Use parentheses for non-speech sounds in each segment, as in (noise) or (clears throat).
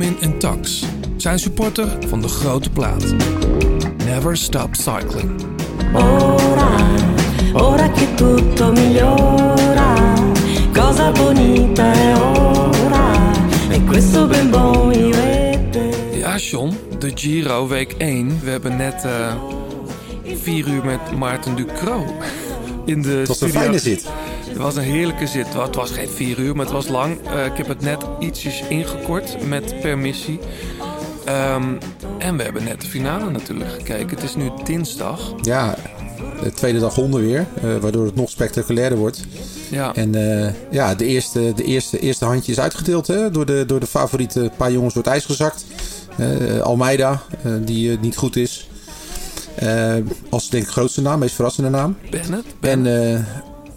Benjamin en Tax zijn supporter van de grote plaat. Never stop cycling. Ora, ora che tutto migliora, cosa bonita è ora, e questo ben bonivete. Ja, John, de Giro week 1. We hebben net eh, vier uur met Maarten Ducro in de een studio. fijne zit. Het was een heerlijke zit. Het was geen vier uur, maar het was lang. Eh, ik heb het net ietsjes ingekort met permissie. Ehm, en we hebben net de finale natuurlijk gekeken. Het is nu dinsdag. Ja, de tweede dag honden weer, eh, waardoor het nog spectaculairder wordt. Ja, En eh, ja, de eerste, de eerste, eerste handje is uitgedeeld hè? Door, de, door de favoriete paar jongens door het ijs gezakt. Almeida, die niet goed is. Als denk ik grootste naam, meest verrassende naam. Bennett. En eh,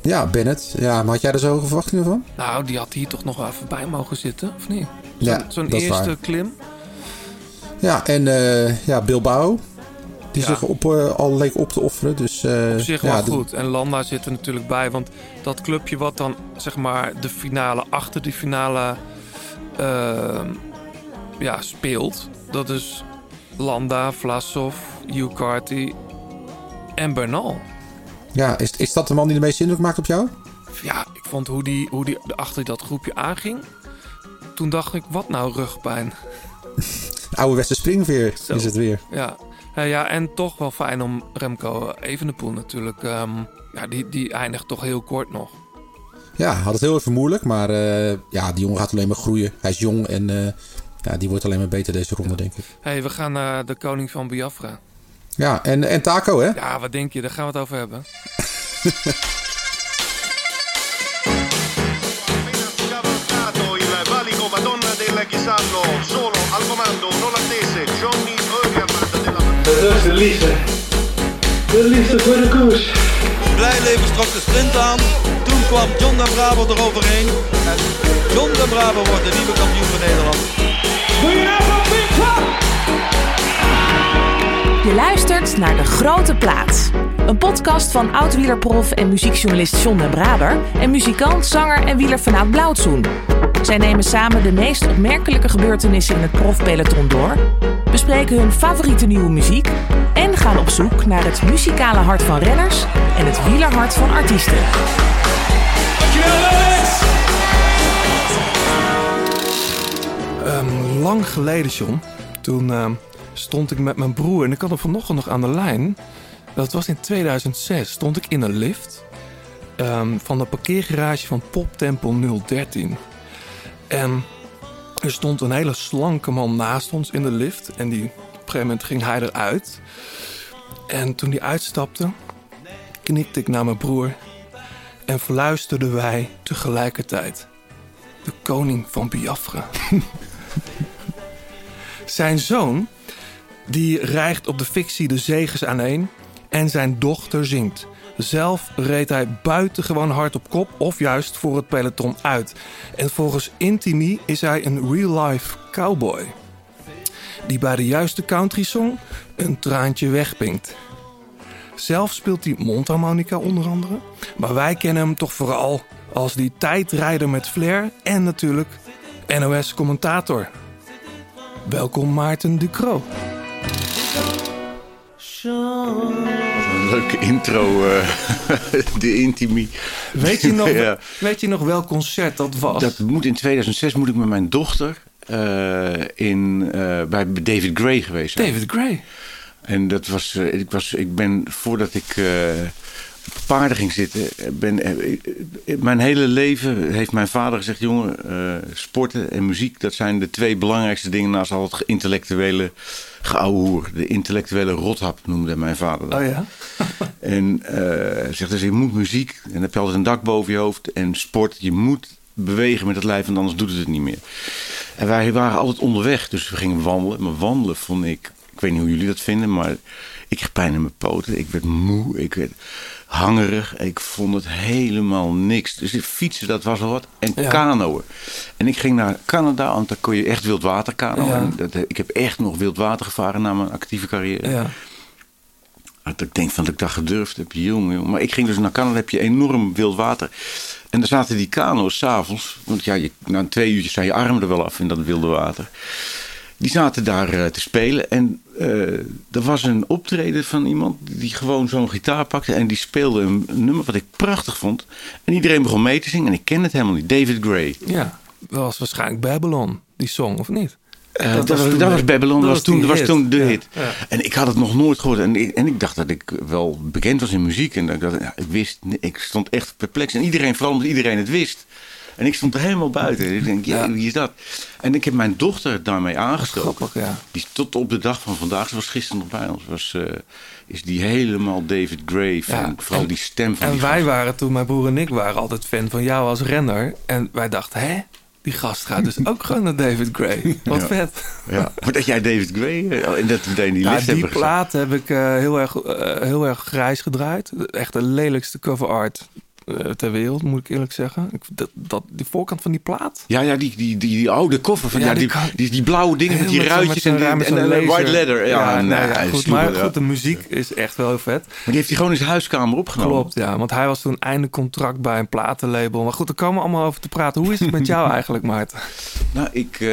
ja, Bennett. Ja, maar had jij daar zo hoge verwachtingen van? Nou, die had hier toch nog wel even bij mogen zitten, of niet? Zo'n Ja, zo'n eerste waar. klim. Ja, en eh, ja, Bilbao. Die Ja. zich op, eh, al leek op te offeren. Dus, Op zich ja, wel de- goed. En Landa zit er natuurlijk bij. Want dat clubje wat dan, zeg maar, de finale achter die finale ehm, ja, speelt. Dat is Landa, Vlasov, Hugh Carty en Bernal. Ja, is, is dat de man die de meeste indruk maakt op jou? Ja, ik vond hoe die, hoe die achter dat groepje aanging. Toen dacht ik, wat nou rugpijn. (laughs) Oude Westen Springveer Zo. is het weer. Ja. Ja, en toch wel fijn om Remco Evenepoel natuurlijk. ehm, ja, die, die eindigt toch heel kort nog. Ja, had het heel even moeilijk. Maar eh, ja, die jongen gaat alleen maar groeien. Hij is jong en eh, ja, die wordt alleen maar beter deze ronde, denk ik. hey, we gaan naar de koning van Biafra. Ja, en, en Taco, hè? Ja, wat denk je? Daar gaan we het over hebben. Dat is de liefde. De liefde voor de koers. Blijleven trok de sprint aan. Toen kwam John de Bravo eroverheen. En John de Bravo wordt de nieuwe kampioen van Nederland. Je luistert naar De Grote Plaats. Een podcast van oud-wielerprof en muziekjournalist John den Braber... en muzikant, zanger en wielerfanaat Blauwtsoen. Zij nemen samen de meest opmerkelijke gebeurtenissen in het profpeloton door... bespreken hun favoriete nieuwe muziek... en gaan op zoek naar het muzikale hart van renners... en het wielerhart van artiesten. Ehm, lang geleden, John. Toen ehm, stond ik met mijn broer en ik had hem vanochtend nog aan de lijn. Dat was in 2006. Stond ik in een lift ehm, van de parkeergarage van Poptempel 013. En er stond een hele slanke man naast ons in de lift. En die, op een gegeven moment ging hij eruit. En toen hij uitstapte, knikte ik naar mijn broer. En fluisterden wij tegelijkertijd. De koning van Biafra. (laughs) Zijn zoon, die rijgt op de fictie de zegens aaneen en zijn dochter zingt. Zelf reed hij buitengewoon hard op kop of juist voor het peloton uit. En volgens Intimi is hij een real-life cowboy. Die bij de juiste country song een traantje wegpinkt. Zelf speelt hij mondharmonica onder andere. Maar wij kennen hem toch vooral als die tijdrijder met flair en natuurlijk NOS-commentator. Welkom Maarten Ducro. Een leuke intro, eh, (laughs) de Intimi. Weet je, nog, (laughs) Ja. weet je nog welk concert dat was? Dat moet in 2006 moet ik met mijn dochter eh, in, eh, bij David Gray geweest zijn. David Gray. En dat was, ik was, ik ben voordat ik paarden ging zitten, ben, eh, eh, mijn hele leven heeft mijn vader gezegd, jongen, eh, sporten en muziek, dat zijn de twee belangrijkste dingen naast al het intellectuele geouwehoer. De intellectuele rothap noemde mijn vader dat. Oh ja? (laughs) En eh zegt dus, je moet muziek. En dan heb je altijd een dak boven je hoofd. En sport, je moet bewegen met het lijf, want anders doet het het niet meer. En wij waren altijd onderweg, dus we gingen wandelen. Maar wandelen vond ik, ik weet niet hoe jullie dat vinden, maar ik kreeg pijn in mijn poten. Ik werd moe, ik werd hangerig. Ik vond het helemaal niks. Dus fietsen, dat was al wat. En Ja. kanoën. En ik ging naar Canada, want daar kon je echt wildwater kanoën. Ja. En dat, ik heb echt nog wildwater gevaren na mijn actieve carrière. Ja. Dat ik denk van dat ik dat gedurfd heb, jongen, jongen. Maar ik ging dus naar Canada, heb je enorm wild water. En daar zaten die kano's s'avonds. Want ja, je, na twee uurtjes zijn je armen er wel af in dat wilde water. Die zaten daar eh, te spelen. En eh, er was een optreden van iemand die gewoon zo'n gitaar pakte. En die speelde een, nummer wat ik prachtig vond. En iedereen begon mee te zingen. En ik ken het helemaal niet. David Gray. Ja, dat was waarschijnlijk Babylon, die song, of niet? Eh, dat, was dat was Babylon, dat was toen, dat was toen de hit. ja. En ik had het nog nooit gehoord. En ik, en ik dacht dat ik wel bekend was in muziek. En dat ik, dacht, ja, ik wist, ik stond echt perplex. En iedereen, vooral omdat iedereen het wist. En ik stond er helemaal buiten. Ik denk, ja, wie is dat? En ik heb mijn dochter daarmee aangestoken. Grappig, ja. Die tot op de dag van vandaag, ze was gisteren nog bij ons, was, eh, is die helemaal David Gray fan. Ja, Vooral en- die stem van En die wij gast. waren toen, mijn broer en ik waren altijd fan van jou als renner. En wij dachten, hè? Die gast gaat dus ook gewoon naar David Gray. Wat Ja. vet. Ja. Maar dat jij David Gray eh, en dat meteen die Ja, list die gezet. plaat heb ik eh, heel, erg, eh, heel erg grijs gedraaid. Echt de lelijkste cover art eh, ter wereld, moet ik eerlijk zeggen. Ik, dat, dat, die voorkant van die plaat. Ja, ja die, die, die, die oude koffer. Van, Ja, ja, die die, kan- die, die blauwe dingen met die ruitjes en, en, en white leather. Ja, nou nee, ja, goed, sloeg maar ja. goed, de muziek is echt wel heel vet. Maar die heeft hij gewoon in zijn huiskamer opgenomen. Klopt, ja. Want hij was toen einde contract bij een platenlabel. Maar goed, daar komen we allemaal over te praten. Hoe is het met jou (laughs) eigenlijk, Maarten? Nou, ik, eh,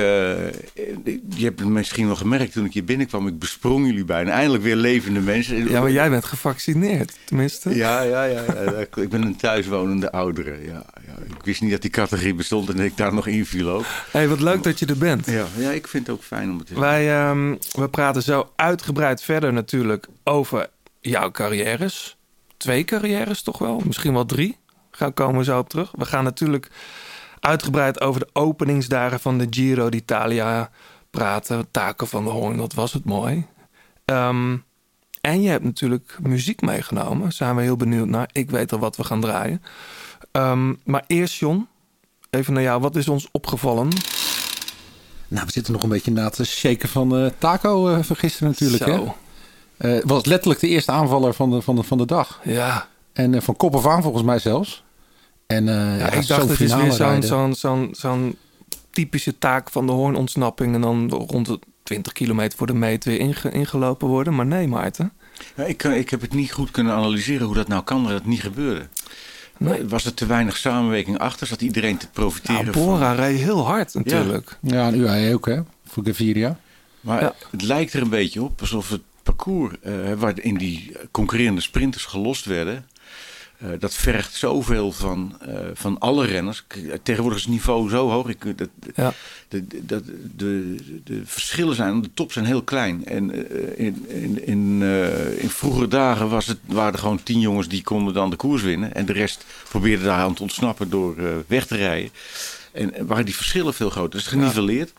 je hebt het misschien wel gemerkt toen ik hier binnenkwam. Ik besprong jullie bijna. Eindelijk weer levende mensen. Ja, maar jij bent gevaccineerd, tenminste. Ja, ja, ja, ja. Ik ben een thuiswonende oudere. Ja, ja. Ik wist niet dat die categorie bestond en dat ik daar nog inviel ook. hey, wat leuk dat je er bent. Ja, ja ik vind het ook fijn om het te Wij ehm, we praten zo uitgebreid verder natuurlijk over jouw carrières. Twee carrières toch wel? Misschien wel drie. Gaan komen we zo op terug. We gaan natuurlijk uitgebreid over de openingsdagen van de Giro d'Italia praten. Taken van de Hoorn, dat was het mooi. Ehm, en je hebt natuurlijk muziek meegenomen. Zijn we heel benieuwd naar. Ik weet al wat we gaan draaien. Ehm, maar eerst, John, even naar jou. Wat is ons opgevallen? Nou, we zitten nog een beetje na te shaken van eh, Taco eh, van gisteren natuurlijk. Hè? Zo. Eh, Het was letterlijk de eerste aanvaller van de, van de, van de dag. Ja, En eh, van kop af aan volgens mij zelfs. En eh, ja, Ja, ik dacht het is weer zo'n zo'n zo'n typische taak van de hoornontsnapping... en dan rond de 20 kilometer voor de meet weer inge- ingelopen worden. Maar nee, Maarten. Ja, ik, kan- ik heb het niet goed kunnen analyseren hoe dat nou kan dat het niet gebeurde. Nee. Was er te weinig samenwerking achter? Zat iedereen te profiteren Nou, van? Bora reed heel hard natuurlijk. Ja, en UAE ook hè, voor Gaviria. Maar Ja. het lijkt er een beetje op alsof het parcours eh, waarin die concurrerende sprinters gelost werden. Eh, dat vergt zoveel van, eh, van alle renners. K- Tegenwoordig is het niveau zo hoog. Ik, dat, Ja. de, de, de, verschillen zijn, de top zijn heel klein. En eh, in, in, in, eh, in vroegere dagen was het, waren er gewoon tien jongens die konden dan de koers winnen. En de rest probeerde daar aan te ontsnappen door eh, weg te rijden. En eh, waren die verschillen veel groter. Dat is geniveleerd.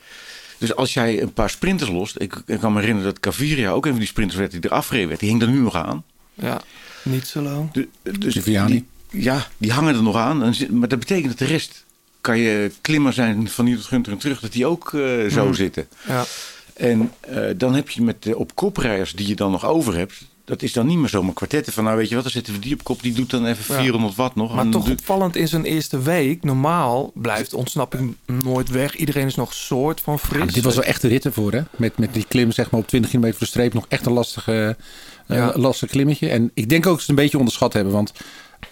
Dus als jij een paar sprinters lost. Ik, ik kan me herinneren dat Caviria ook een van die sprinters werd die er afgereden werd. Die hing er nu nog aan. Ja, niet zo lang. De- dus die- ja, die hangen er nog aan. En Maar dat betekent dat de rest... Kan je klimmer zijn van hier tot Gunter en terug... dat die ook eh, zo Mhm. zitten. Ja. En eh, dan heb je met de op koprijders die je dan nog over hebt. Dat is dan niet meer zomaar kwartetten van nou weet je wat, dan zetten we die op kop. Die doet dan even Ja. 400 watt nog. Maar toch opvallend in zijn eerste week. Normaal blijft de ontsnapping nooit weg. Iedereen is nog soort van fris. Ja, dit was wel echt de rit ervoor hè. Met, met die klim zeg maar op 20 kilometer voor de streep. Nog echt een lastige, Ja. lastig klimmetje. En ik denk ook dat ze het een beetje onderschat hebben. Want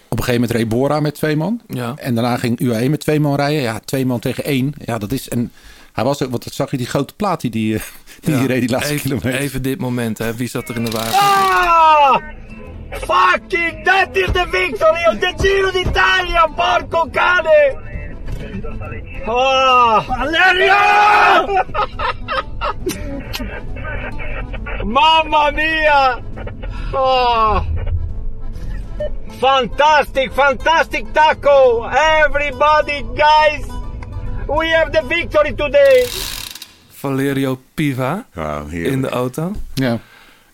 op een gegeven moment reed Bora met twee man. Ja. En daarna ging UAE met twee man rijden. Ja, twee man tegen één. Ja, dat is... En hij was ook... Want dat zag je die grote plaat die, die, eh, (laughs) die Ja. reed die laatste even, kilometer. Even dit moment, hè. Wie zat er in de wagen? Ah! Fucking, that is the victory of the Giro d'Italia, porco cane! Ah! Valerio! (laughs) Mamma mia! Ah! Fantastic, fantastic taco! Everybody, guys! We have the victory today! Valerio Piva Ja, heerlijk. in de auto. Ja.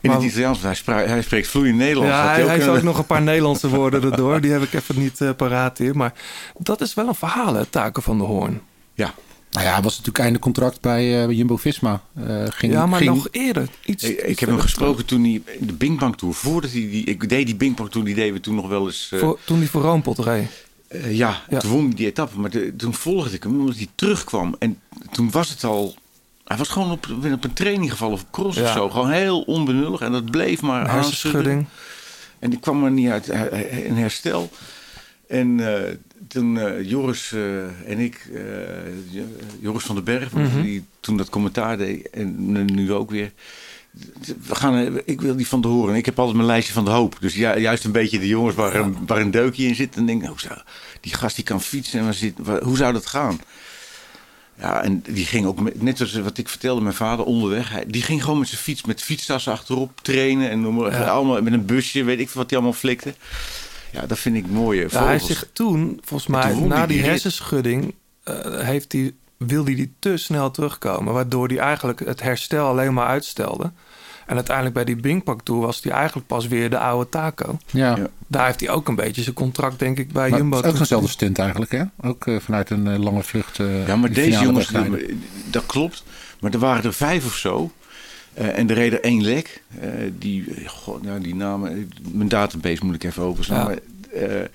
In Maar- het Italiaans, hij, spra- hij spreekt vloeiend Nederlands. Ja, hij, ook kunnen- heeft ook nog een paar (laughs) Nederlandse woorden erdoor. Die heb ik even niet eh, paraat hier. Maar dat is wel een verhaal, hè, Taken van de Hoorn. Ja, Nou ja, hij was natuurlijk einde contract bij eh, Jumbo-Visma. Eh, ging, Ja, maar ging, nog eerder. Iets, ik, heb hem gesproken toen hij de Bing Bang Tour, voordat hij die, ik deed die Bing Bang Tour, die deden we toen nog wel eens. eh, Voor, toen hij voor Roompot reed. eh, ja, Ja. toen won hij die etappe, maar de- toen volgde ik hem omdat hij terugkwam. En toen was het al Hij was gewoon op, op een training gevallen of cross of Ja. zo. Gewoon heel onbenullig. En dat bleef maar Een aanschudden. En die kwam er niet uit in herstel. En eh, toen eh, Joris eh, en ik, Joris van den Berg, Mhm. die toen dat commentaar deed en nu ook weer. We gaan, ik wil die van de horen. Ik heb altijd mijn lijstje van de hoop. Dus ju- juist een beetje de jongens waar, een, waar een deukje in zit. En denk ik, zou, die gast die kan fietsen. En waar zit, waar- hoe zou dat gaan? Ja, en die ging ook, met, net als wat ik vertelde, mijn vader onderweg. Hij, die ging gewoon met zijn fiets, met fietstassen achterop trainen. En noem maar, Ja. allemaal met een busje, weet ik wat hij allemaal flikte. Ja, dat vind ik mooie Ja, hij zich toen, volgens En mij, toen na die hersenschudding, eh, heeft hij, wilde hij te snel terugkomen. Waardoor hij eigenlijk het herstel alleen maar uitstelde. En uiteindelijk bij die Bingpak Tour was hij eigenlijk pas weer de oude Taco. Ja. Ja. Daar heeft hij ook een beetje zijn contract, denk ik, bij Maar Jumbo. het is ook eenzelfde stunt eigenlijk, hè? Ook eh, vanuit een eh, lange vlucht. eh, Ja, maar deze jongens, die- dat klopt. Maar er waren er vijf of zo. Eh, en er reden één lek. Eh, die, god, nou, die namen, mijn database moet ik even openslaan. Ja.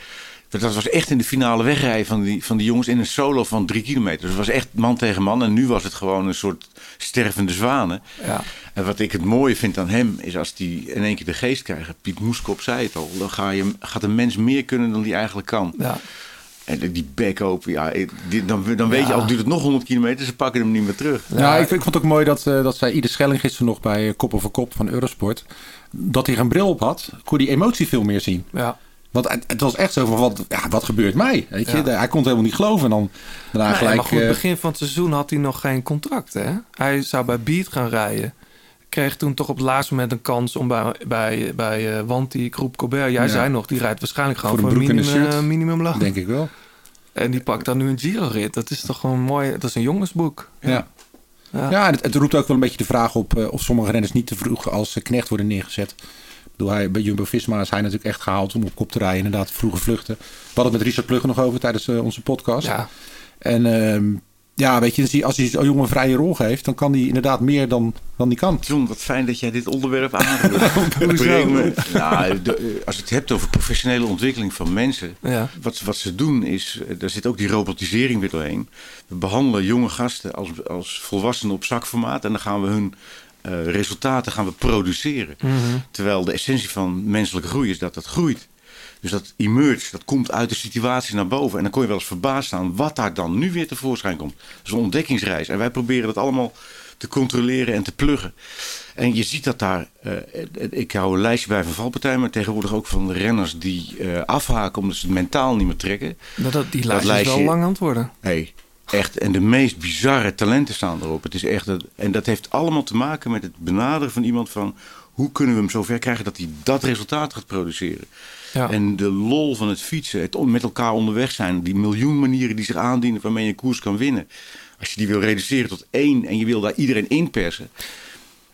Dat was echt in de finale wegrijden van die, van die jongens in een solo van drie kilometer. Dus het was echt man tegen man. En nu was het gewoon een soort stervende zwanen. Ja. En wat ik het mooie vind aan hem is als hij in één keer de geest krijgt. Piet Moeskop zei het al. Dan ga je, gaat een mens meer kunnen dan die eigenlijk kan. Ja. En die bek open, ja, die- dan, dan weet je al, duurt het nog 100 kilometer, ze pakken hem niet meer terug. Ja, ik, ik vond het ook mooi dat, eh, dat zei Ieder Schelling gisteren nog bij eh, Kop over Kop van Eurosport. Dat hij geen bril op had, kon die emotie veel meer zien. Ja. Want het, was echt zo van, wat, ja, wat gebeurt mij? Weet je? Ja. Hij kon het helemaal niet geloven. En dan daarna gelijk... maar goed, eh, begin van het seizoen had hij nog geen contract. Hè? Hij zou bij Beat gaan rijden. Kreeg toen toch op het laatste moment een kans om bij, bij, bij eh, Wanty, Groep Colbert. Jij zei nog, die rijdt waarschijnlijk gewoon Voor een een minimum, shirt. eh, minimumloon. denk ik wel. En die pakt dan nu een Giro-rit. Dat is toch gewoon mooi. Dat is een jongensboek. Ja. Ja. Het, het roept ook wel een beetje de vraag op of sommige renners niet te vroeg als knecht worden neergezet. Bedoel, hij, bij Jumbo-Visma is hij natuurlijk echt gehaald om op kop te rijden. Inderdaad, vroege vluchten. We hadden het met Richard Plugge nog over tijdens eh, onze podcast. Ja. En ehm, ja, weet je, als hij zo'n jongen een vrije rol geeft, dan kan hij inderdaad meer dan, dan die kan. John, wat fijn dat jij dit onderwerp (laughs) me- nou, de- als je het hebt over professionele ontwikkeling van mensen. Ja. Wat, wat ze doen is, eh, daar zit ook die robotisering weer doorheen. We behandelen jonge gasten als, als volwassenen op zakformaat. En dan gaan we hun eh, resultaten gaan we produceren. Mhm. Terwijl de essentie van menselijke groei is dat dat groeit. Dus dat emerge, dat komt uit de situatie naar boven. En dan kon je wel eens verbaasd staan wat daar dan nu weer tevoorschijn komt. Dat is een ontdekkingsreis. En wij proberen dat allemaal te controleren en te pluggen. En je ziet dat daar, eh, ik hou een lijstje bij van valpartijen, maar tegenwoordig ook van de renners die eh, afhaken omdat ze het mentaal niet meer trekken. Dat, dat, die Dat lijst is wel lijstje- lang aan het worden. Hey, echt. En de meest bizarre talenten staan erop. Het is echt, en dat heeft allemaal te maken met het benaderen van iemand van hoe kunnen we hem zover krijgen dat hij dat resultaat gaat produceren. Ja. En de lol van het fietsen, het met elkaar onderweg zijn, die miljoen manieren die zich aandienen waarmee je een koers kan winnen. Als je die wil reduceren tot één en je wil daar iedereen inpersen.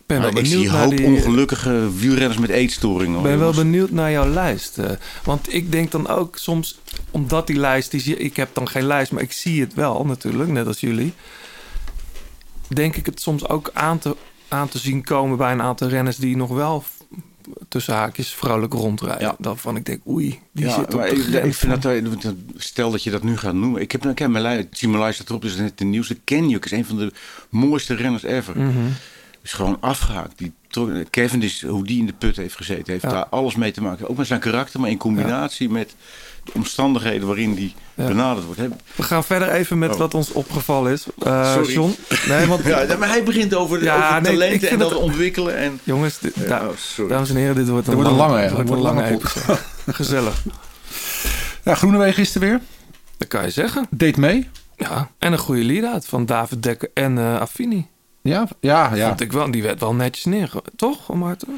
Ben wel Nou, ik benieuwd zie naar hoop die... ongelukkige wielrenners met eetstoringen. Ik ben wel benieuwd naar jouw lijst. eh. want ik denk dan ook soms, omdat die lijst, ik heb dan geen lijst, maar ik zie het wel natuurlijk, net als jullie. Denk ik het soms ook aan te, aan te zien komen bij een aantal renners die nog wel tussen haakjes vrolijk rondrijden. Ja. Dan van ik denk, oei, die ja, zit op maar de ik, vind dat, dat- stel dat je dat nu gaat noemen. Ik heb, ik heb mijn lijst, zie mijn lijst staat erop, dus net de nieuwste. Kenjuk is een van de mooiste renners ever. Mhm. Is gewoon afgehaakt. Die, is hoe die in de put heeft gezeten, heeft Ja. daar alles mee te maken. Ook met zijn karakter, maar in combinatie met de omstandigheden waarin die Ja. benaderd wordt. Hè. We gaan verder even met Oh. wat ons opgevallen is. Eh, Sorry. John? Nee, want (laughs) Ja, maar hij begint over, de, Ja, over nee, talenten en dat het- ontwikkelen. En, jongens, dit- da- oh, dames en heren, dit wordt een, Dit wordt een lange, dit wordt een lange episode. (laughs) Gezellig, Ja, Groenewegen is er weer. dat kan je zeggen. Deed mee. Ja, en een goede lead-out van David Dekker en eh Affini. Ja, ja, ja. Vond ik wel, die werd wel netjes neer, toch, Maarten?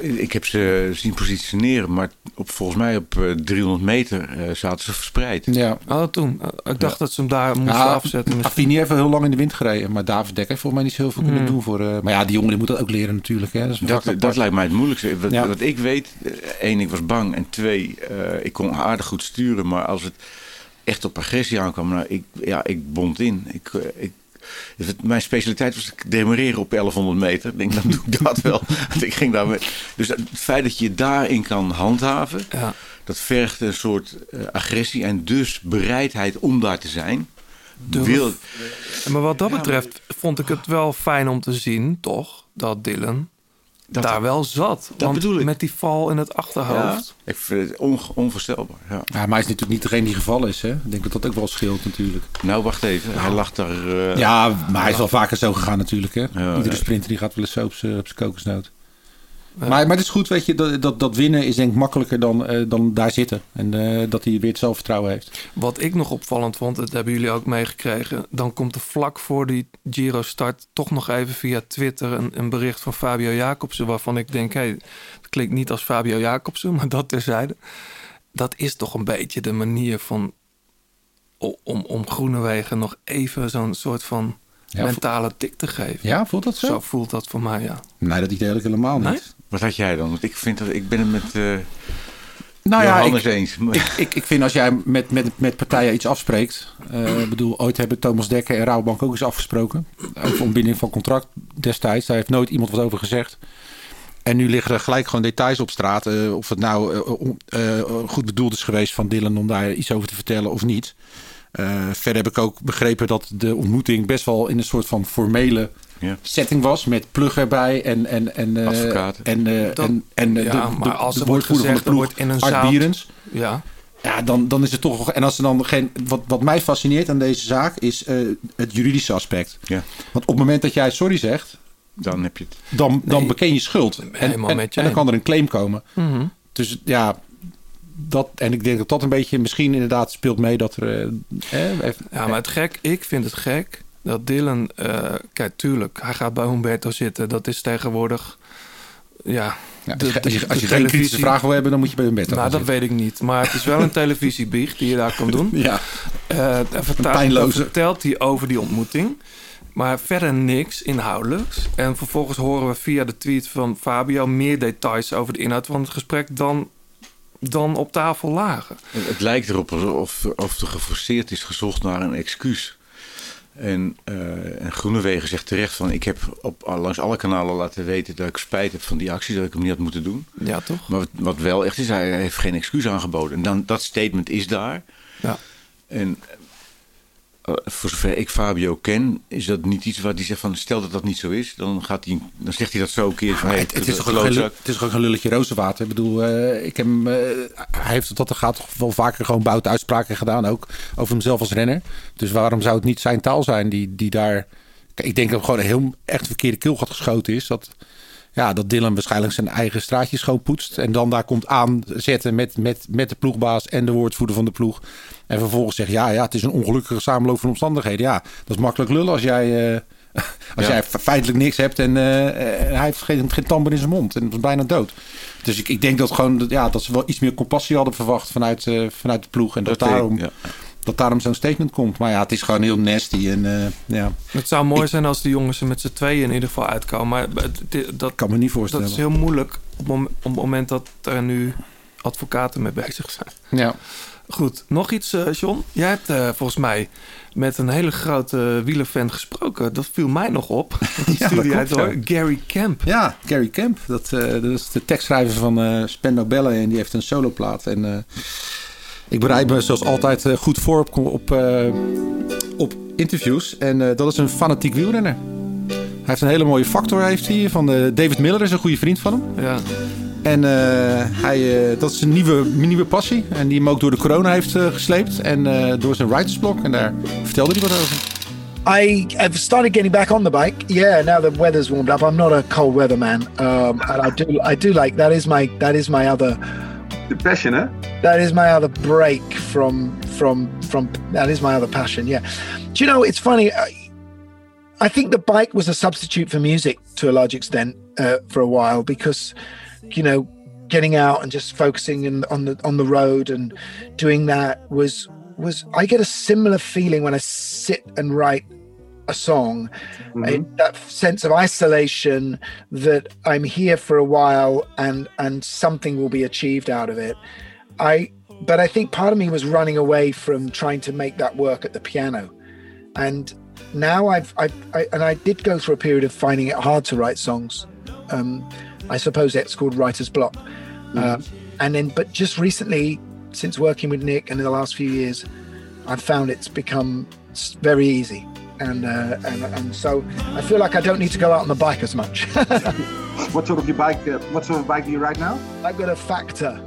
Ik heb ze zien positioneren, maar op, volgens mij op eh, 300 meter eh, zaten ze verspreid. ja. Oh, toen. Eh, ik dacht dat ze hem daar moesten Ja, afzetten. Affini heeft wel heel lang in de wind gereden. Maar David Dekker heeft volgens mij niet zo heel veel kunnen Hmm. doen voor... eh, maar ja, die jongen die moet dat ook leren natuurlijk. Hè. Dat, Dat, lijkt mij het moeilijkste. Wat, Ja. wat ik weet, eh, één, ik was bang. En twee, eh, ik kon aardig goed sturen. Maar als het echt op agressie aankwam, nou, ik, ja, ik bond in. Ik, eh, ik, mijn specialiteit was demareren op 1100 meter. Ik denk, dan doe ik dat (laughs) wel. Want ik ging daar met, dus het feit dat je daarin kan handhaven, Ja. dat vergt een soort eh, agressie en dus bereidheid om daar te zijn. Wil... Maar wat dat betreft vond ik het wel fijn om te zien, toch? Dat Dylan Dat- daar wel zat. Want bedoel ik. Met die val in het Ja, achterhoofd. ik vind het on, onvoorstelbaar. Ja. Ja, maar hij is natuurlijk niet degene die gevallen is. Hè? Ik denk dat dat ook wel scheelt natuurlijk. Nou, wacht even. Hij lag daar... eh, Ja, maar hij is wel vaker zo gegaan natuurlijk. Hè? Ja, Iedere ja. sprinter die gaat wel eens zo op zijn op zijn kokosnoot. Maar, maar het is goed, weet je, dat, dat, dat winnen is denk ik makkelijker dan, eh, dan daar zitten. En eh, dat hij weer het zelfvertrouwen heeft. Wat ik nog opvallend vond, dat hebben jullie ook meegekregen. Dan komt er vlak voor die Giro start toch nog even via Twitter een, een bericht van Fabio Jacobsen. Waarvan ik denk, hé, klinkt niet als Fabio Jacobsen, maar dat terzijde. Dat is toch een beetje de manier van om, om Groenewegen nog even zo'n soort van Ja, mentale tik te geven. Ja, voelt dat zo? Zo voelt dat voor mij, ja. Nee, dat idee helemaal niet. Nee? Wat had jij dan? Want ik vind dat... Ik ben het met eh Nou ja, ik, eens. Ik, ik, ik vind als jij met, met, met partijen iets afspreekt. eh, Ik bedoel, ooit hebben Thomas Dekker en Rabobank ook eens afgesproken. Over ontbinding van contract destijds. Daar heeft nooit iemand wat over gezegd. En nu liggen er gelijk gewoon details op straat. eh, of het nou goed bedoeld is geweest van Dylan om daar iets over te vertellen of niet. Verder heb ik ook begrepen dat de ontmoeting best wel in een soort van formele Ja. setting was. Met plug erbij en, en, en, eh, Advocaten. en, eh, Dat- en, en eh, ja, de, maar de, als de wordt woordvoerder gezegd, van de ploeg, wordt in een Art zaal- Bierens. Ja, Ja, dan, dan is het toch. En als er dan geen. Wat, wat mij fascineert aan deze zaak is eh, het juridische aspect. Ja, Want op het moment dat jij sorry zegt, dan heb je het. dan, dan Nee, beken je schuld. En, helemaal en, met je en dan kan er een claim komen. Mhm. Dus ja, dat. En ik denk dat dat een beetje misschien inderdaad speelt mee dat er. eh, even- Ja, maar het gek, ik vind het gek dat Dylan, eh, kijk, tuurlijk, hij gaat bij Humberto zitten. Dat is tegenwoordig, ja. ja, de- als je, als je, als geen kritische televisie- vragen wil hebben, dan moet je bij bed Nou, dat weet ik niet. Maar het is wel een (laughs) televisiebiecht die je daar kan doen. Ja, en vertaalt- pijnloze. dan vertelt hij over die ontmoeting. Maar verder niks inhoudelijks. En vervolgens horen we via de tweet van Fabio meer details over de inhoud van het gesprek dan, dan op tafel lagen. Het, het lijkt erop alsof of er geforceerd is gezocht naar een excuus. En, eh en Groenewegen zegt terecht van... ik heb op, langs alle kanalen laten weten dat ik spijt heb van die actie... dat ik hem niet had moeten doen. Ja, toch? Maar wat, wat wel echt is, hij heeft geen excuus aangeboden. En dan, dat statement is daar. Ja. En voor zover ik Fabio ken, is dat niet iets wat hij zegt van... stel dat dat niet zo is, dan, gaat hij, dan zegt hij dat zo een keer van... hey, het, het is toch ook klootzak. geen, het is ook een lulletje rozenwater. Ik bedoel, eh, ik heb eh, hij heeft tot er gaat toch wel vaker gewoon buiten uitspraken gedaan. Ook over hemzelf als renner. Dus waarom zou het niet zijn taal zijn die, die daar... Kijk, ik denk dat het gewoon een heel echt verkeerde keelgat geschoten is. Dat, ja, dat Dylan waarschijnlijk zijn eigen straatje schoonpoetst. En dan daar komt aanzetten met, met, met de ploegbaas en de woordvoerder van de ploeg. En vervolgens zegt, ja, ja, het is een ongelukkige samenloop van omstandigheden. Ja, dat is makkelijk lullen als jij... eh, (laughs) als Ja. jij feitelijk niks hebt en eh, eh, hij heeft geen, geen tamper in zijn mond en was bijna dood. Dus ik, ik denk dat, gewoon, ja, dat ze wel iets meer compassie hadden verwacht vanuit, vanuit de ploeg. En dat, daarom, ja. Dat daarom zo'n statement komt. Maar ja, het is gewoon heel nasty. En eh, ja, Het zou mooi zijn als de jongens er met z'n tweeën in ieder geval uitkomen. Maar het- dat, ik kan me niet dat voorstellen. is heel moeilijk op, mom- op het moment dat er nu advocaten mee bezig zijn. ja. Goed, nog iets, eh, John. Jij hebt eh, volgens mij met een hele grote wielerfan gesproken. Dat viel mij nog op. Dat (laughs) Ja, dat door. ja. Gary Camp. Ja, Gary Camp. Dat, eh, dat is de tekstschrijver van eh Spendo Bellen. En die heeft een soloplaat. En eh, ik bereid me zoals altijd eh, goed voor op, op, eh, op interviews. En eh, dat is een fanatiek wielrenner. Hij heeft een hele mooie factor heeft hij, van David Miller. is een goede vriend van hem. Ja. En eh, hij, eh, dat is een nieuwe, nieuwe passie. En die hem ook door de corona heeft eh, gesleept. En eh, door zijn writersblok. En daar vertelde hij wat over. I have started getting back on the bike. Yeah, now the weather's warmed up. I'm not a cold weather man, um, and I do I do like that is my that is my other The passion, hè? that is my other break from from from that is my other passion. Yeah, do you know it's funny? I, I think the bike was a substitute for music to a large extent uh, for a while because you know getting out and just focusing in, on the on the road and doing that was was I get a similar feeling when I sit and write a song I- that sense of isolation that I'm here for a while and and something will be achieved out of it I but I think part of me was running away from trying to make that work at the piano and now I've, I've I, and I did go through a period of finding it hard to write songs. Um, I suppose it's called writer's block. Uh, and then, but just recently, since working with Nick and in the last few years, I've found it's become very easy. And, uh, and and so I feel like I don't need to go out on the bike as much. (laughs) What sort of your bike? Uh, what sort of bike do you ride now? I've got a Factor.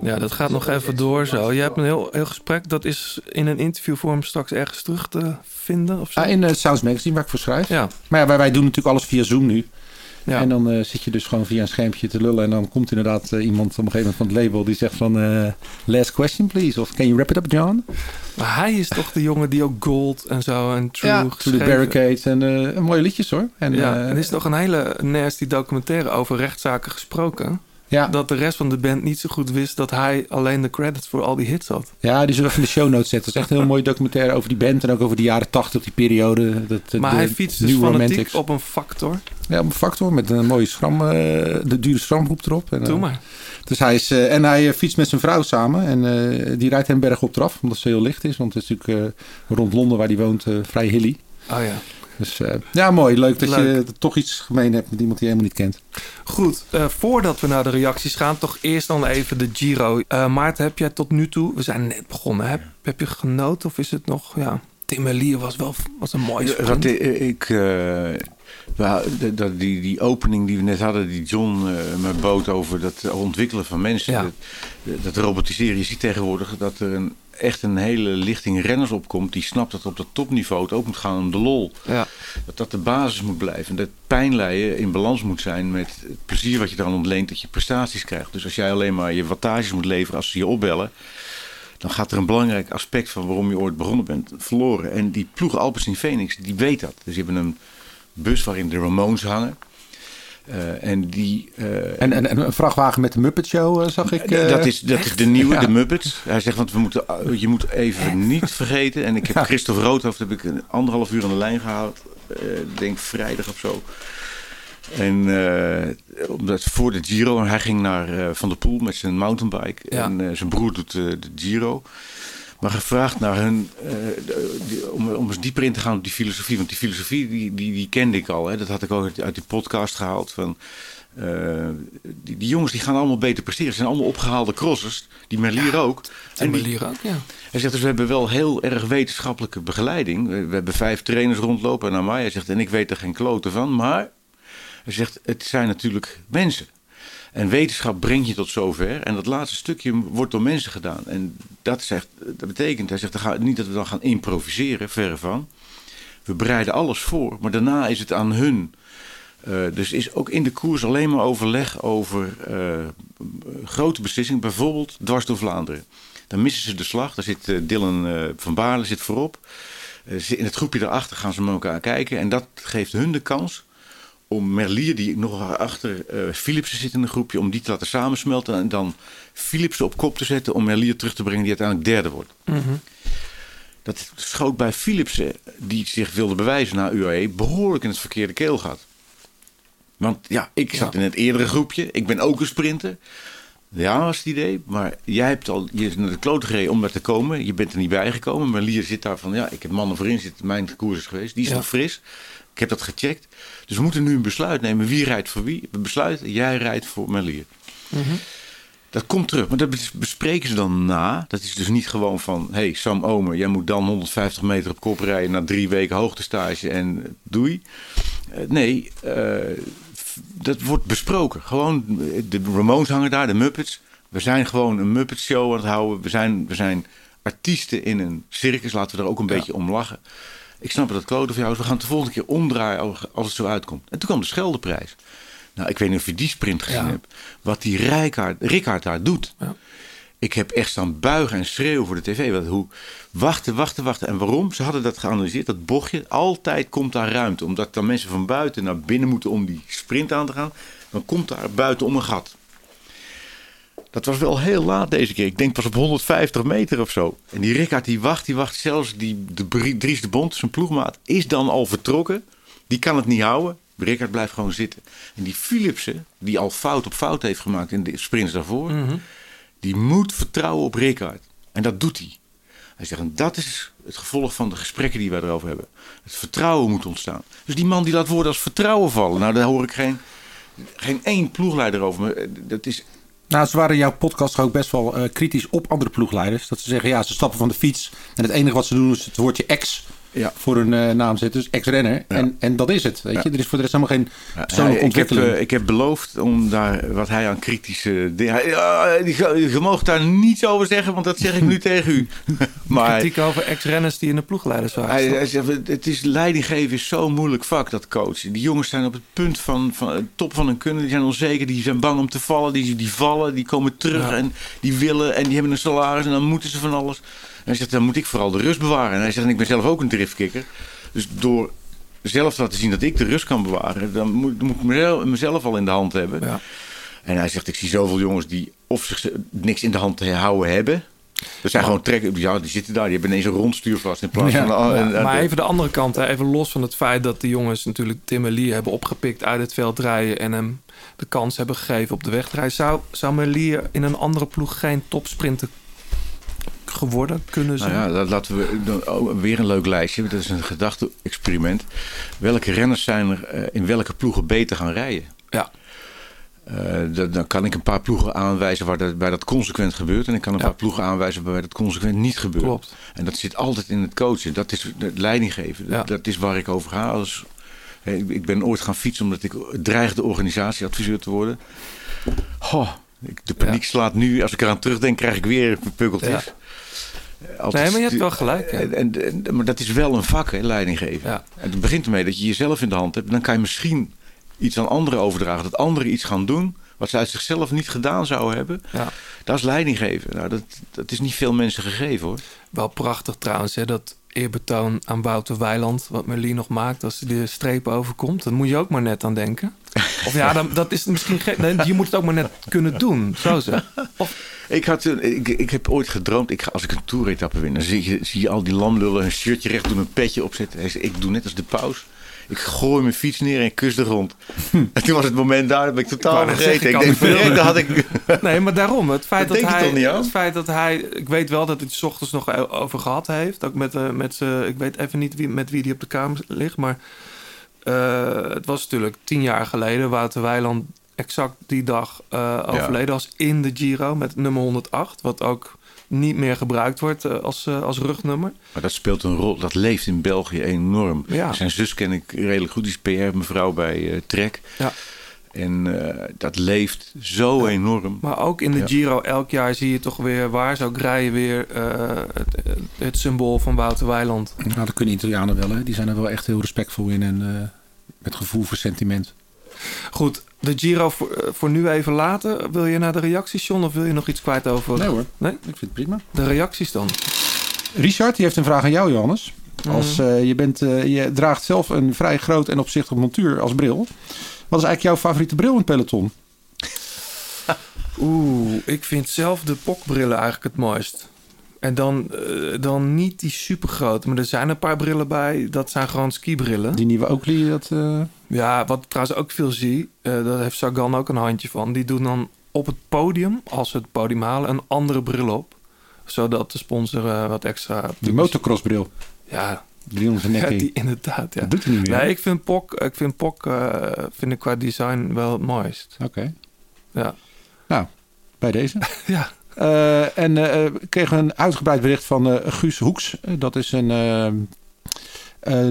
Ja, dat gaat nog even door zo. Je hebt een heel, heel gesprek. Dat is in een interviewvorm straks ergens terug te vinden of zo. Ah, in uh, Sounds Magazine, waar ik voor schrijf. Ja. Maar ja, wij, wij doen natuurlijk alles via Zoom nu. Ja. En dan eh, zit je dus gewoon via een schermpje te lullen. En dan komt inderdaad eh, iemand op een gegeven moment van het label die zegt van... eh, last question please. Of can you wrap it up, John? Maar hij is toch de jongen die ook Gold en zo en True Ja, To the Barricades. En eh, mooie liedjes hoor. En, ja, eh, en er is toch een hele nasty documentaire over rechtszaken gesproken. Ja. Dat de rest van de band niet zo goed wist dat hij alleen de credits voor al die hits had. Ja, die zullen we in de show notes zetten. Het is echt een heel mooi documentaire over die band. En ook over de jaren tachtig, die periode. Dat, eh, Maar hij fietst dus fanatiek op een factor. Ja, op een factor met een mooie schram, eh, de dure schramgroep erop. En, eh, Doe maar. Dus hij is, eh, en hij eh, fietst met zijn vrouw samen. En eh, die rijdt hem berg op eraf, omdat ze heel licht is. Want het is natuurlijk eh, rond Londen, waar hij woont, eh, vrij hilly. Oh ja. Dus eh, ja, mooi. Leuk dat Leuk. je toch iets gemeen hebt met iemand die je helemaal niet kent. Goed, eh, voordat we naar de reacties gaan, toch eerst dan even de Giro. Eh Maarten, heb jij tot nu toe, we zijn net begonnen, heb, heb je genoten of is het nog, ja, Tim Merlier was wel was een mooi sprint. Ik, ik eh, we- de- dat- die, die opening die we net hadden, die John eh me bood over dat ontwikkelen van mensen, Ja. dat, dat robotiseren. Je ziet tegenwoordig dat er een, echt een hele lichting renners opkomt die snapt dat op dat topniveau het ook moet gaan om de lol. Ja. Dat dat de basis moet blijven. En dat pijnlijden in balans moet zijn met het plezier wat je eraan ontleent dat je prestaties krijgt. Dus als jij alleen maar je wattages moet leveren als ze je opbellen, dan gaat er een belangrijk aspect van waarom je ooit begonnen bent verloren. En die ploeg Alpecin Phoenix, die weet dat. Dus die hebben een bus waarin de Ramones hangen. Eh, en die... eh, En, en, en een vrachtwagen met de Muppet Show eh, zag ik. eh, dat is, dat is de nieuwe, Ja. de Muppets. Hij zegt, want we moeten, je moet even niet vergeten. En ik heb Ja. Christophe Roodhoofd heb ik een anderhalf uur aan de lijn gehaald. eh, Ik denk vrijdag of zo. En eh, omdat voor de Giro, en hij ging naar eh, Van der Poel met zijn mountainbike. Ja. En eh, zijn broer doet eh, de Giro. Maar gevraagd naar hun, eh, die- om, om eens dieper in te gaan op die filosofie. Want die filosofie, die, die, die kende ik al. Hè. Dat had ik ook uit, uit die podcast gehaald. Van, eh, die, die jongens die gaan allemaal beter presteren. Ze zijn allemaal opgehaalde crossers. Die Merlier ook. En Merlier ook, ja. hij zegt dus, we hebben wel heel erg wetenschappelijke begeleiding. We, we hebben vijf trainers rondlopen mij. Hij zegt, en ik weet er geen kloten van. Maar hij zegt, het zijn natuurlijk mensen. En wetenschap brengt je tot zover. En dat laatste stukje wordt door mensen gedaan. En dat, zegt, dat betekent, hij zegt, niet dat we dan gaan improviseren, verre van. We bereiden alles voor, maar daarna is het aan hun. Eh, dus is ook in de koers alleen maar overleg over eh, grote beslissingen. Bijvoorbeeld dwars door Vlaanderen. Dan missen ze de slag. Daar zit eh, Dylan van Baarle zit voorop. In het groepje daarachter gaan ze met elkaar kijken. En dat geeft hun de kans om Merlier, die nog achter eh Philipsen zit in een groepje, om die te laten samensmelten. En dan Philipsen op kop te zetten om Merlier terug te brengen, die uiteindelijk derde wordt. Dat schoot bij Philipsen, die zich wilde bewijzen naar UAE, behoorlijk in het verkeerde keelgat. Want ja, ik zat in het eerdere groepje. Ik ben ook een sprinter. Ja, was het idee. Maar jij hebt al je is naar de klote gereden om daar te komen. Je bent er niet bij gekomen. Maar Lier zit daar van, ja, ik heb mannen voorin zitten. Mijn koers is geweest. Die is Ja. nog fris. Ik heb dat gecheckt. Dus we moeten nu een besluit nemen. Wie rijdt voor wie? We besluiten, jij rijdt voor Merlier. Dat komt terug, maar dat bes- bespreken ze dan na. Dat is dus niet gewoon van... hey, Sam Omer, jij moet dan 150 meter op kop rijden... na drie weken hoogtestage en eh, doei. Eh, nee, eh, dat wordt besproken. Gewoon, de Ramones hangen daar, de Muppets. We zijn gewoon een Muppet show aan het houden. We zijn, we zijn artiesten in een circus. Laten we er ook een beetje om lachen. Ik snap dat het klote voor jou is. We gaan het de volgende keer omdraaien als- het zo uitkomt. En toen kwam de Scheldeprijs. Nou, ik weet niet of je die sprint gezien Ja. hebt. Wat die Rijkaard, Rickaard daar doet. Ja. Ik heb echt staan buigen en schreeuwen voor de tv. Want hoe, wachten, wachten, wachten. En waarom? Ze hadden dat geanalyseerd. Dat bochtje, altijd komt daar ruimte. Omdat dan mensen van buiten naar binnen moeten om die sprint aan te gaan. Dan komt daar buiten om een gat. Dat was wel heel laat deze keer. Ik denk pas op 150 meter of zo. En die Rickaard die wacht, die wacht zelfs. Die, de Dries de Bond, zijn ploegmaat, is dan al vertrokken. Die kan het niet houden. Rickaard blijft gewoon zitten. En die Philipsen, die al fout op fout heeft gemaakt in de sprints daarvoor. Die moet vertrouwen op Rickaard. En dat doet hij. Hij zegt, en dat is het gevolg van de gesprekken die wij erover hebben. Het vertrouwen moet ontstaan. Dus die man die laat woorden als vertrouwen vallen. Nou, daar hoor ik geen, geen één ploegleider over. Maar eh, dat is Nou, ze waren jouw podcast ook best wel eh, kritisch op andere ploegleiders. Dat ze zeggen, ja, ze stappen van de fiets. En het enige wat ze doen is het woordje ex Ja. voor hun eh, naam zet. Dus ex-renner. En, en dat is het. Weet je? Er is voor de rest helemaal geen Ja, persoonlijke ik, heb, ontwikkeling. eh, ik heb beloofd om daar wat hij aan kritische dingen. Je mag daar niets over zeggen, want dat zeg ik nu (laughs) tegen u. (laughs) Maar Kritiek over ex-renners die in de ploegleiders waren. hij, hij zegt, het is leidinggeven is zo'n moeilijk vak, dat coachen. Die jongens zijn op het punt van, van het top van hun kunnen. Die zijn onzeker, die zijn bang om te vallen. Die, die vallen, die komen terug Ja. en die willen en die hebben een salaris en dan moeten ze van alles. En hij zegt, dan moet ik vooral de rust bewaren. En hij zegt, en ik ben zelf ook een driftkikker. Dus door zelf te laten zien dat ik de rust kan bewaren, dan moet, moet ik mezelf, mezelf al in de hand hebben. Ja. En hij zegt, ik zie zoveel jongens die of zich niks in de hand te houden hebben. Dat zijn gewoon trekken, ja, die zitten daar, die hebben ineens een rondstuur vast in plaats Ja, van... Ja, en- en- maar even de andere kant, hè, even los van het feit dat de jongens natuurlijk Tim Lee hebben opgepikt uit het veld rijden en hem de kans hebben gegeven op de wegdraai. Zou, zou Melier in een andere ploeg geen topsprinter geworden kunnen Nou zijn? ja, dat laten we weer een leuk lijstje. Dat is een gedachte-experiment. Welke renners zijn er eh, in welke ploegen beter gaan rijden? Ja. Eh, dan, kan ik een paar ploegen aanwijzen waar dat, waar dat consequent gebeurt. En ik kan een Ja. paar ploegen aanwijzen waar dat consequent niet gebeurt. Klopt. En dat zit altijd in het coachen. Dat is het leidinggeven. Ja. Dat is waar ik over ga. Als, ik, ben ooit gaan fietsen omdat ik dreigde organisatieadviseur te worden. De paniek Ja. slaat nu. Als ik eraan terugdenk, krijg ik weer pukkeltjes. Altijd Nee, maar je hebt wel gelijk. en, en, en- maar dat is wel een vak, hè, leiding geven. Ja. En het begint ermee dat je jezelf in de hand hebt. Dan kan je misschien iets aan anderen overdragen. Dat anderen iets gaan doen wat ze uit zichzelf niet gedaan zouden hebben. Ja. Dat is leiding geven. Nou, dat, dat is niet veel mensen gegeven hoor. Wel prachtig trouwens, hè, dat eerbetoon aan Wouter Weiland, wat Merlin nog maakt als hij de streep overkomt. Daar moet je ook maar net aan denken. Of ja, dan, dat is misschien gek. Nee, je moet het ook maar net kunnen doen. Zo zeg. Of, Ik, had, een- ik, heb ooit gedroomd, ik, als ik een toeretappe win, dan zie je, zie je al die lamlullen een shirtje recht doen, een petje opzetten. Ik doe net als de paus. Ik gooi mijn fiets neer en kus de grond. En toen was het moment daar, dat ben ik totaal vergeten. Ik denk, daar had ik... (laughs) nee, maar daarom. Het feit Dat dat, hij. niet? Het feit dat hij. Ik weet wel dat hij het 's ochtends nog o- over gehad heeft. Ook met, eh, met. Ik weet even niet wie, met wie die op de kamer ligt. Maar eh, het was natuurlijk tien jaar geleden. Wouter Weiland exact die dag eh, overleden was in de Giro met nummer 108. Wat ook niet meer gebruikt wordt eh, als, eh, als rugnummer. Maar dat speelt een rol, dat leeft in België enorm. Ja. Zijn zus ken ik redelijk goed, die is PR-mevrouw bij eh, Trek. Ja. En eh, dat leeft zo enorm. Maar ook in de Ja. Giro elk jaar zie je toch weer waar zou rijden weer eh, het, het symbool van Wouter Weiland. Nou, dat kunnen Italianen wel. Hè? Die zijn er wel echt heel respectvol in en eh, met gevoel voor sentiment. Goed, de Giro voor, eh, voor nu even laten. Wil je naar de reacties, John, of wil je nog iets kwijt over? Nee hoor, Nee? ik vind het prima. De reacties dan. Richard, die heeft een vraag aan jou, Johannes. Als, eh, je, bent, eh, je draagt zelf een vrij groot en opzichtig montuur als bril. Wat is eigenlijk jouw favoriete bril in het peloton? (laughs) Oeh, ik vind zelf de pokbrillen eigenlijk het mooist. En dan, eh, dan niet die supergrote, maar er zijn een paar brillen bij. Dat zijn gewoon skibrillen. Die nieuwe Oakley, dat... eh, Ja, wat ik trouwens ook veel zie, eh daar heeft Sagan ook een handje van. Die doen dan op het podium, als ze het podium halen, een andere bril op. Zodat de sponsor wat extra... die motocrossbril. Ja, Die onder zijn nek (laughs) ja, die inderdaad. Ja. Dat doet hij niet meer. Nee, ik vind Pok, ik vind Pok vind ik qua design wel het mooist. Oké. Ja. Nou, bij deze. (laughs) Ja. Eh, en we kregen een uitgebreid bericht van Guus Hoeks. Dat is een,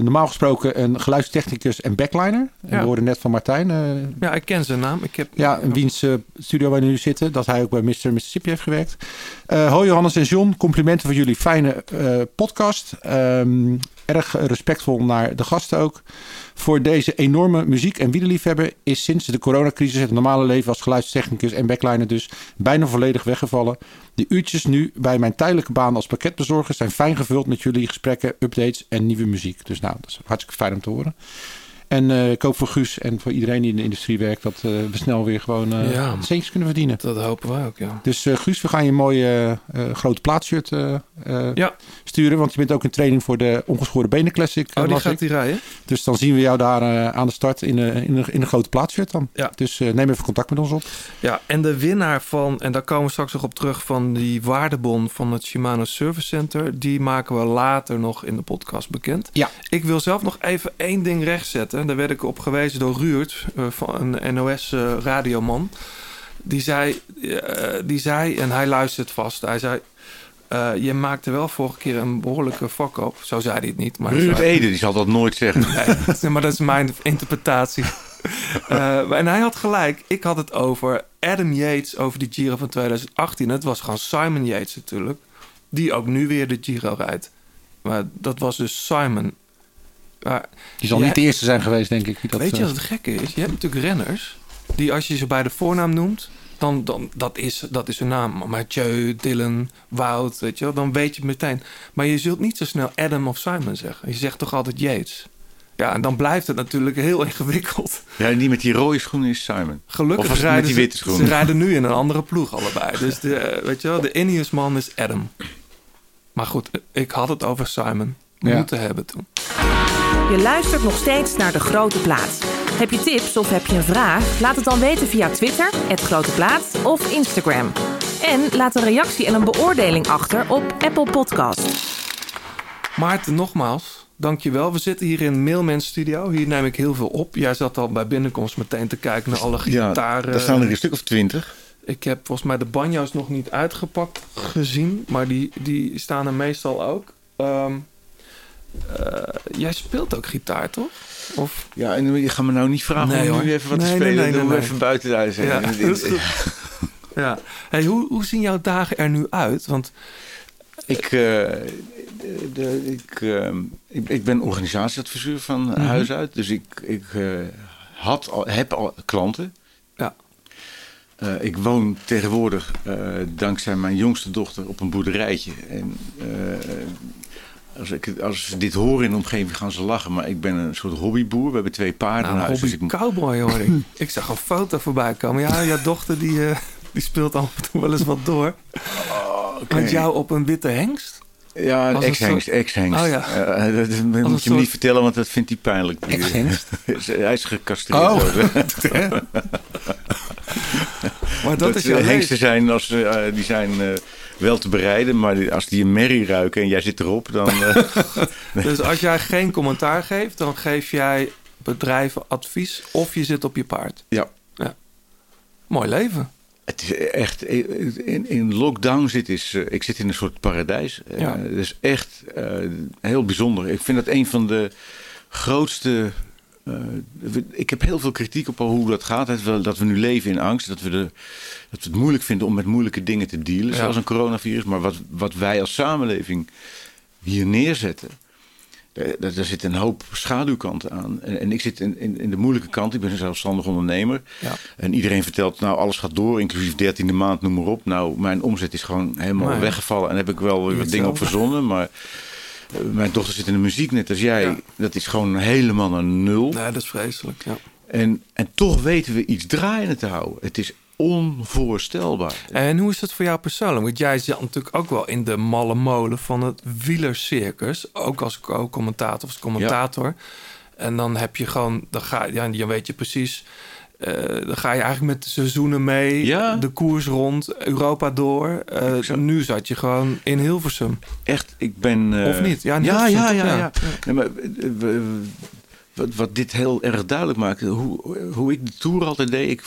normaal gesproken een geluidstechnicus en backliner. En we hoorden net van Martijn. ja, ik ken zijn naam. Ik heb, ja, in wiens studio wij nu zitten. Dat hij ook bij Mr. Mississippi heeft gewerkt. Hoi Johannes en John. Complimenten voor jullie fijne podcast. Ehm, erg respectvol naar de gasten ook. Voor deze enorme muziek- en wielerliefhebber is sinds de coronacrisis het normale leven als geluidstechnicus en backliner dus bijna volledig weggevallen. De uurtjes nu bij mijn tijdelijke baan als pakketbezorger zijn fijn gevuld met jullie gesprekken, updates en nieuwe muziek. Dus nou, dat is hartstikke fijn om te horen. En eh, ik hoop voor Guus en voor iedereen die in de industrie werkt dat eh, we snel weer gewoon Ja. centjes kunnen verdienen. Dat hopen wij ook, ja. Dus Guus, we gaan je een mooie grote plaatshirt Ja. sturen. Want je bent ook in training voor de Ongeschoren Benen Classic. Oh, die gaat ik. hij rijden? Dus dan zien we jou daar aan de start in, in, een- in een grote plaatshirt dan. Ja. Dus neem even contact met ons op. Ja, en de winnaar van, en daar komen we straks nog op terug, van die waardebon van het Shimano Service Center, die maken we later nog in de podcast bekend. Ja. Ik wil zelf nog even één ding rechtzetten. Daar werd ik op gewezen door Ruurt, eh, van een NOS-radioman. die, zei, eh, die zei, en hij luistert vast, hij zei... eh, je maakte wel vorige keer een behoorlijke fuck op. Zo zei hij het niet. Maar Ruud Ede, die zal dat nooit zeggen. (laughs) Nee, maar dat is mijn interpretatie. (laughs) Eh, en hij had gelijk. Ik had het over Adam Yates over die Giro van 2018. Het was gewoon Simon Yates natuurlijk. Die ook nu weer de Giro rijdt. Maar dat was dus Simon. Maar Die zal jij- niet de eerste zijn geweest, denk ik. die Dat, Weet je eh, wat het gekke is? Je hebt natuurlijk renners die als je ze bij de voornaam noemt, dan, dan dat, is, dat is hun naam. Mathieu, Dylan, Wout, weet je wel, dan weet je het meteen. Maar je zult niet zo snel Adam of Simon zeggen. Je zegt toch altijd Yates. Ja, en dan blijft het natuurlijk heel (laughs) ingewikkeld. Ja, die met die rode schoenen is Simon. Gelukkig of rijden met die witte ze, schoenen? ze rijden nu in een andere ploeg allebei. Dus de, eh, weet je wel, de Ineos-man is Adam. Maar goed, ik had het over Simon. Ja. Moeten hebben toen. Je luistert nog steeds naar De Grote Plaats. Heb je tips of heb je een vraag? Laat het dan weten via Twitter, het Grote Plaats of Instagram. En laat een reactie en een beoordeling achter op Apple Podcast. Maarten, nogmaals, dankjewel. We zitten hier in Mailman Studio. Hier neem ik heel veel op. Jij zat al bij binnenkomst meteen te kijken naar alle Ja, gitaren. daar staan er een stuk of twintig. Ik heb volgens mij de banjo's nog niet uitgepakt gezien. Maar die, die staan er meestal ook. Ehm, eh, jij speelt ook gitaar, toch? Of? Ja, en je gaat me nou niet vragen Nee, om hoor. nu even wat Nee, te nee, spelen. nee, Doe nee, even buiten de (laughs) huis. Ja. (laughs) Ja. Hey, hoe, hoe zien jouw dagen er nu uit? Want Ik, eh, de, ik, eh, ik, ik ben organisatieadviseur van Mhm. huis uit. Dus ik, ik eh, had al, heb al klanten. Ja. Eh, ik woon tegenwoordig, eh, dankzij mijn jongste dochter, op een boerderijtje. En eh, als, ik, als ze dit horen in de omgeving gaan ze lachen. Maar ik ben een soort hobbyboer. We hebben twee paarden nou, in een huis. hobby dus ik- cowboy hoor ik. (laughs) ik zag een foto voorbij komen. Ja, jouw dochter die, eh, die speelt af en toe wel eens wat door. oké. Met jou op een witte hengst? Ja, een ex-hengst, soort- ex-hengst. Oh ja. Eh, dat moet je soort- niet vertellen, want dat vindt hij pijnlijk. (laughs) Ex-hengst? (laughs) Hij is gecastreerd. Oh. Maar dat, is jouw eh, hengsten zijn, als, eh, die zijn eh, wel te bereiden, maar als die een merrie ruiken en jij zit erop, dan... eh, (laughs) Dus als jij geen commentaar geeft, dan geef jij bedrijven advies of je zit op je paard. ja. Mooi leven. Het is echt, in, in lockdown zit is, eh, ik zit in een soort paradijs. Eh, Ja. Het is echt heel bijzonder. Ik vind dat een van de grootste. ik heb heel veel kritiek op hoe dat gaat. Dat we, dat we nu leven in angst. Dat we, de, dat we het moeilijk vinden om met moeilijke dingen te dealen. Ja. Zoals een coronavirus. Maar wat, wat wij als samenleving hier neerzetten. Daar, daar- zit een hoop schaduwkanten aan. En, en ik zit in, in, in de moeilijke kant. Ik ben een zelfstandig ondernemer. Ja. En iedereen vertelt, nou, alles gaat door, inclusief 13e maand, noem maar op. Nou, mijn omzet is gewoon helemaal weggevallen. En heb ik wel weer wat dingen op verzonnen. Maar eh, mijn dochter zit in de muziek, net als jij. Ja. Dat is gewoon helemaal naar nul. Nee, dat is vreselijk. Ja. En, en toch weten we iets draaiende te houden. Het is onvoorstelbaar. En hoe is het voor jou persoonlijk? Want jij zit natuurlijk ook wel in de malle molen van het wielercircus. Ook als co-commentator of als commentator. En dan heb je gewoon, dan, ga, ja, dan weet je precies... eh, dan ga je eigenlijk met de seizoenen mee, Ja. de koers rond, Europa door. Exact. nu zat je gewoon in Hilversum. Echt, ik ben... eh, Of niet? Ja, ja, ja, ja, Ja. ja. Nee, maar, wat dit heel erg duidelijk maakt, hoe, hoe ik de Tour altijd deed. Ik,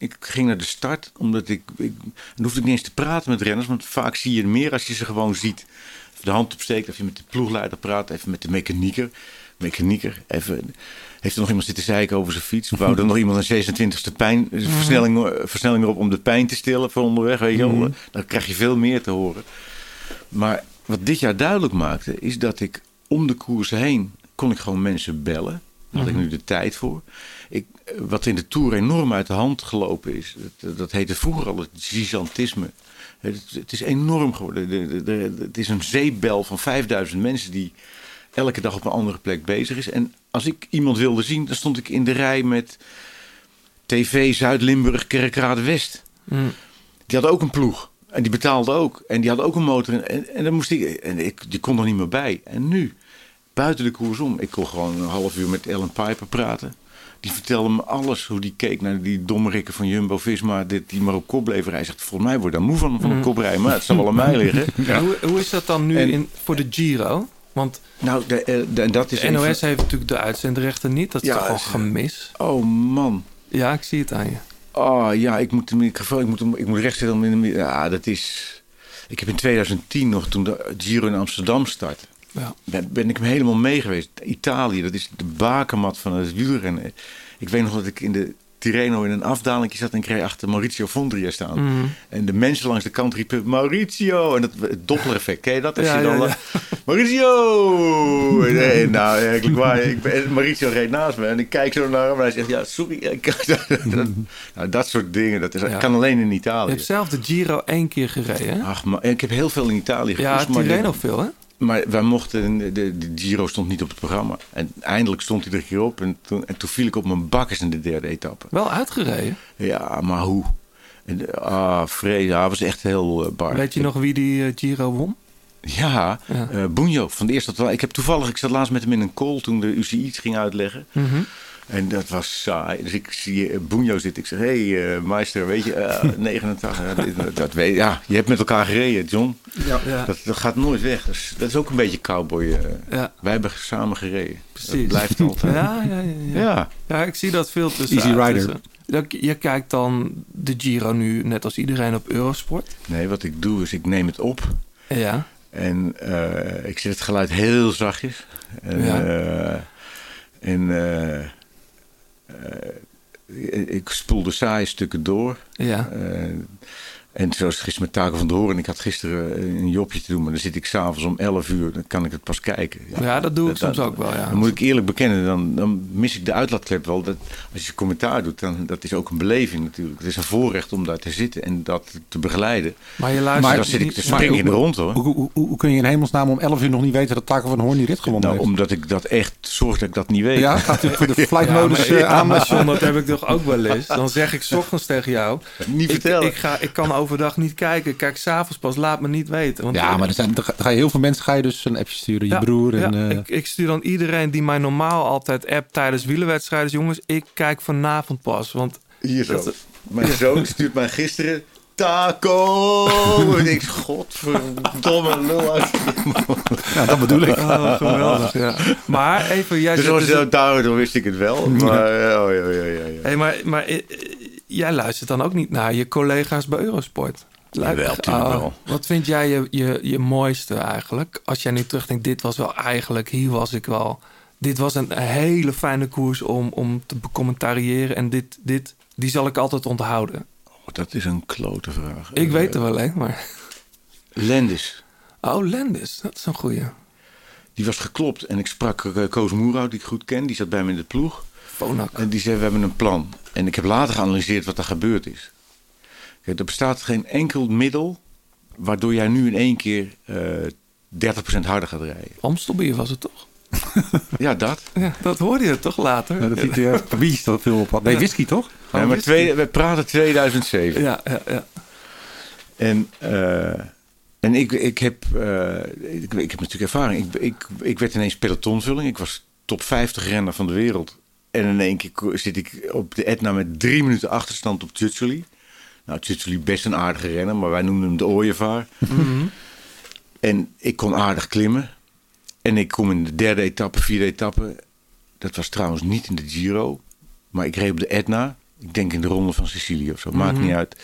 ik ging naar de start, omdat ik, ik... Dan hoefde ik niet eens te praten met renners, want vaak zie je meer als je ze gewoon ziet. Even de hand opsteekt, of je met de ploegleider praat, even met de mechanieker. Mechanieker, even... Heeft er nog iemand zitten zeiken over zijn fiets? Wou er nog iemand een 26e pijn, versnelling, eh, versnelling erop om de pijn te stillen voor onderweg? Weet je wel? Dan krijg je veel meer te horen. Maar wat dit jaar duidelijk maakte, is dat ik om de koers heen kon ik gewoon mensen bellen. Daar had ik nu de tijd voor. Ik, wat in de Tour enorm uit de hand gelopen is, dat, dat heette vroeger al het gigantisme. Het, het is enorm geworden. De, de, de- het is een zeepbel van 5000 mensen die elke dag op een andere plek bezig is. En als ik iemand wilde zien, dan stond ik in de rij met TV Zuid-Limburg Kerkrade West. Mm. Die had ook een ploeg. En die betaalde ook. En die had ook een motor. En, en dan moest ik. En ik die kon er niet meer bij. En nu, buiten de koers om. Ik kon gewoon een half uur met Ellen Piper praten. Die vertelde me alles. Hoe die keek naar die dommerikken van Jumbo Visma. Dit, die maar op kop bleef rijden. Hij zegt: Volgens mij word ik daar moe van, van een koprijden. Maar het zal wel aan mij liggen. (laughs) En Hoe, hoe is dat dan nu En- in, voor de Giro? Want Nou, de, eh, de- dat is. de NOS heeft natuurlijk de uitzendrechten niet. Dat is Ja, toch is- gemis? Oh man. Ja, ik zie het aan je. Oh ja, ik moet de microfoon, ik moet, ik moet recht zitten de Ja, dat is. Ik heb in 2010 nog, toen de Giro in Amsterdam startte, Ja. ben, ben ik hem helemaal mee geweest. Italië, dat is de bakermat van het wielrennen. Ik weet nog dat ik in de Tirreno in een afdaling zat en ik reed achter Maurizio Fondria staan. Mhm. En de mensen langs de kant riepen Maurizio. En dat, het Doppler-effect, ken je dat? Als Ja, je dan, ja, ja. Maurizio! Nee, nou, eigenlijk waar. Ik ben, en Maurizio reed naast me en ik kijk zo naar hem en hij zegt, ja, sorry. Ik- dat, (laughs) nou, dat soort dingen, dat is, Ja. kan alleen in Je Italië. hebt zelf de Giro één keer gereden, hè? Ach, maar ik heb heel veel in Italië Ja, maar Tirreno de- veel, hè? Maar wij mochten, de, de, Giro stond niet op het programma. En eindelijk stond hij er een keer op. En toen, en toen viel ik op mijn bakkers in de derde etappe. Wel uitgereden. Ja, maar hoe? En, ah, vrees, ja, was echt heel uh, bar. Weet je nog wie die eh, Giro won? Ja, Ja. eh Bunjo van de eerste. Ik heb toevallig, ik zat laatst met hem in een call toen de UCI iets ging uitleggen. Mhm. En dat was saai. Dus ik zie eh, Bunjo zitten. Ik zeg, hé hey, eh, meester, weet je, eh (laughs) 89. ja, dit- dat weet, ja, je hebt met elkaar gereden, John. Ja. Ja. Dat, dat gaat nooit weg. Dat is, dat is ook een beetje cowboy. eh. Ja. Wij hebben samen gereden. Precies. Dat blijft (laughs) altijd. Ja, ja, ja, ja. Ja. Ja, ik zie dat veel tussen. Easy rider. tussen. Dat- Je kijkt dan de Giro nu net als iedereen op Eurosport. Nee, wat ik doe is ik neem het op. Ja. En eh, ik zet het geluid heel zachtjes. En, Ja. eh, en ik spoel de saaie stukken door. Ja. En zoals gisteren met Taken van de Hoorn. Ik had gisteren eh, een jobje te doen. Maar dan zit ik s'avonds om 11 uur. Dan kan ik het pas kijken. Ja, dat doe ik soms ook wel, ja. Dan moet ik eerlijk bekennen. Dan, dan mis ik de uitlaatklep wel. Dat, als je commentaar doet. Dan, dat is ook een beleving natuurlijk. Het is een voorrecht om daar te zitten. En dat te begeleiden. Maar je luistert Maar dan zit ik te springen in de rond hoor. Hoe, hoe, hoe, hoe kun je in hemelsnaam om 11 uur nog niet weten dat Taco van Hoorn die rit gewonnen Nou, heeft? omdat ik dat echt zorg dat ik dat niet weet. Ja, gaat u voor de (laughs) Ja, flightmodus maar, eh, ja, aan? maar John, dat heb ik toch ook wel eens. Dan zeg ik 's ochtends tegen jou. Niet ik, vertellen. Ik, ga, ik kan overdag niet kijken. Kijk, s'avonds pas. Laat me niet weten. Want Ja, maar er zijn, er ga- je heel veel mensen ga je dus een appje sturen. Je Ja, broer en... ja, eh, ik, ik stuur dan iedereen die mij normaal altijd appt tijdens wielerwedstrijden. Jongens, ik kijk vanavond pas. Want Hier zo. Dat- Mijn zoon stuurt mij gisteren... Taco! (laughs) En ik, godverdomme lul uit. ja, dat bedoel ik. Oh, geweldig, ja. Maar even, jij Dus zegt was, dus- zo, daardoor wist ik het wel. Maar, ja, oh, ja, ja, ja, ja. Hey, maar, maar eh, eh, jij luistert dan ook niet naar je collega's bij Eurosport? Tuurlijk Oh, wel. Wat vind jij je, je, je mooiste eigenlijk? Als jij nu terugdenkt, dit was wel eigenlijk, hier was ik wel. Dit was een hele fijne koers om, om te becommentariëren. En dit, dit, die zal ik altijd onthouden. Oh, dat is een klote vraag. Ik Eh, weet er wel maar... Lendis. Oh, Lendis, dat is een goeie. Die was geklopt. En ik sprak eh, Koos Moerhout, die ik goed ken. Die zat bij me in de ploeg. Fonak. En die zei, we hebben een plan. En ik heb later geanalyseerd wat er gebeurd is. Kijk, er bestaat geen enkel middel... waardoor jij nu in één keer eh 30% harder gaat rijden. Amstelbier was het toch? (laughs) Ja, dat. Ja, dat hoorde je toch later? Ja, dat ziet er wie is dat veel op had. Nee, whisky toch? Ja, maar twee, we praten 2007. Ja, ja, ja. En, eh, en ik, ik, heb, eh, ik, ik heb natuurlijk ervaring. Ik, ik, ik werd ineens pelotonvulling. Ik was top 50 renner van de wereld. En in één keer zit ik op de Etna met drie minuten achterstand op Tjutsuli. Nou, Tjutsuli best een aardige renner, maar wij noemden hem de ooievaar. En ik kon aardig klimmen. En ik kom in de derde etappe, vierde etappe. Dat was trouwens niet in de Giro. Maar ik reed op de Etna. Ik denk in de ronde van Sicilië of zo. Maakt Mhm. niet uit.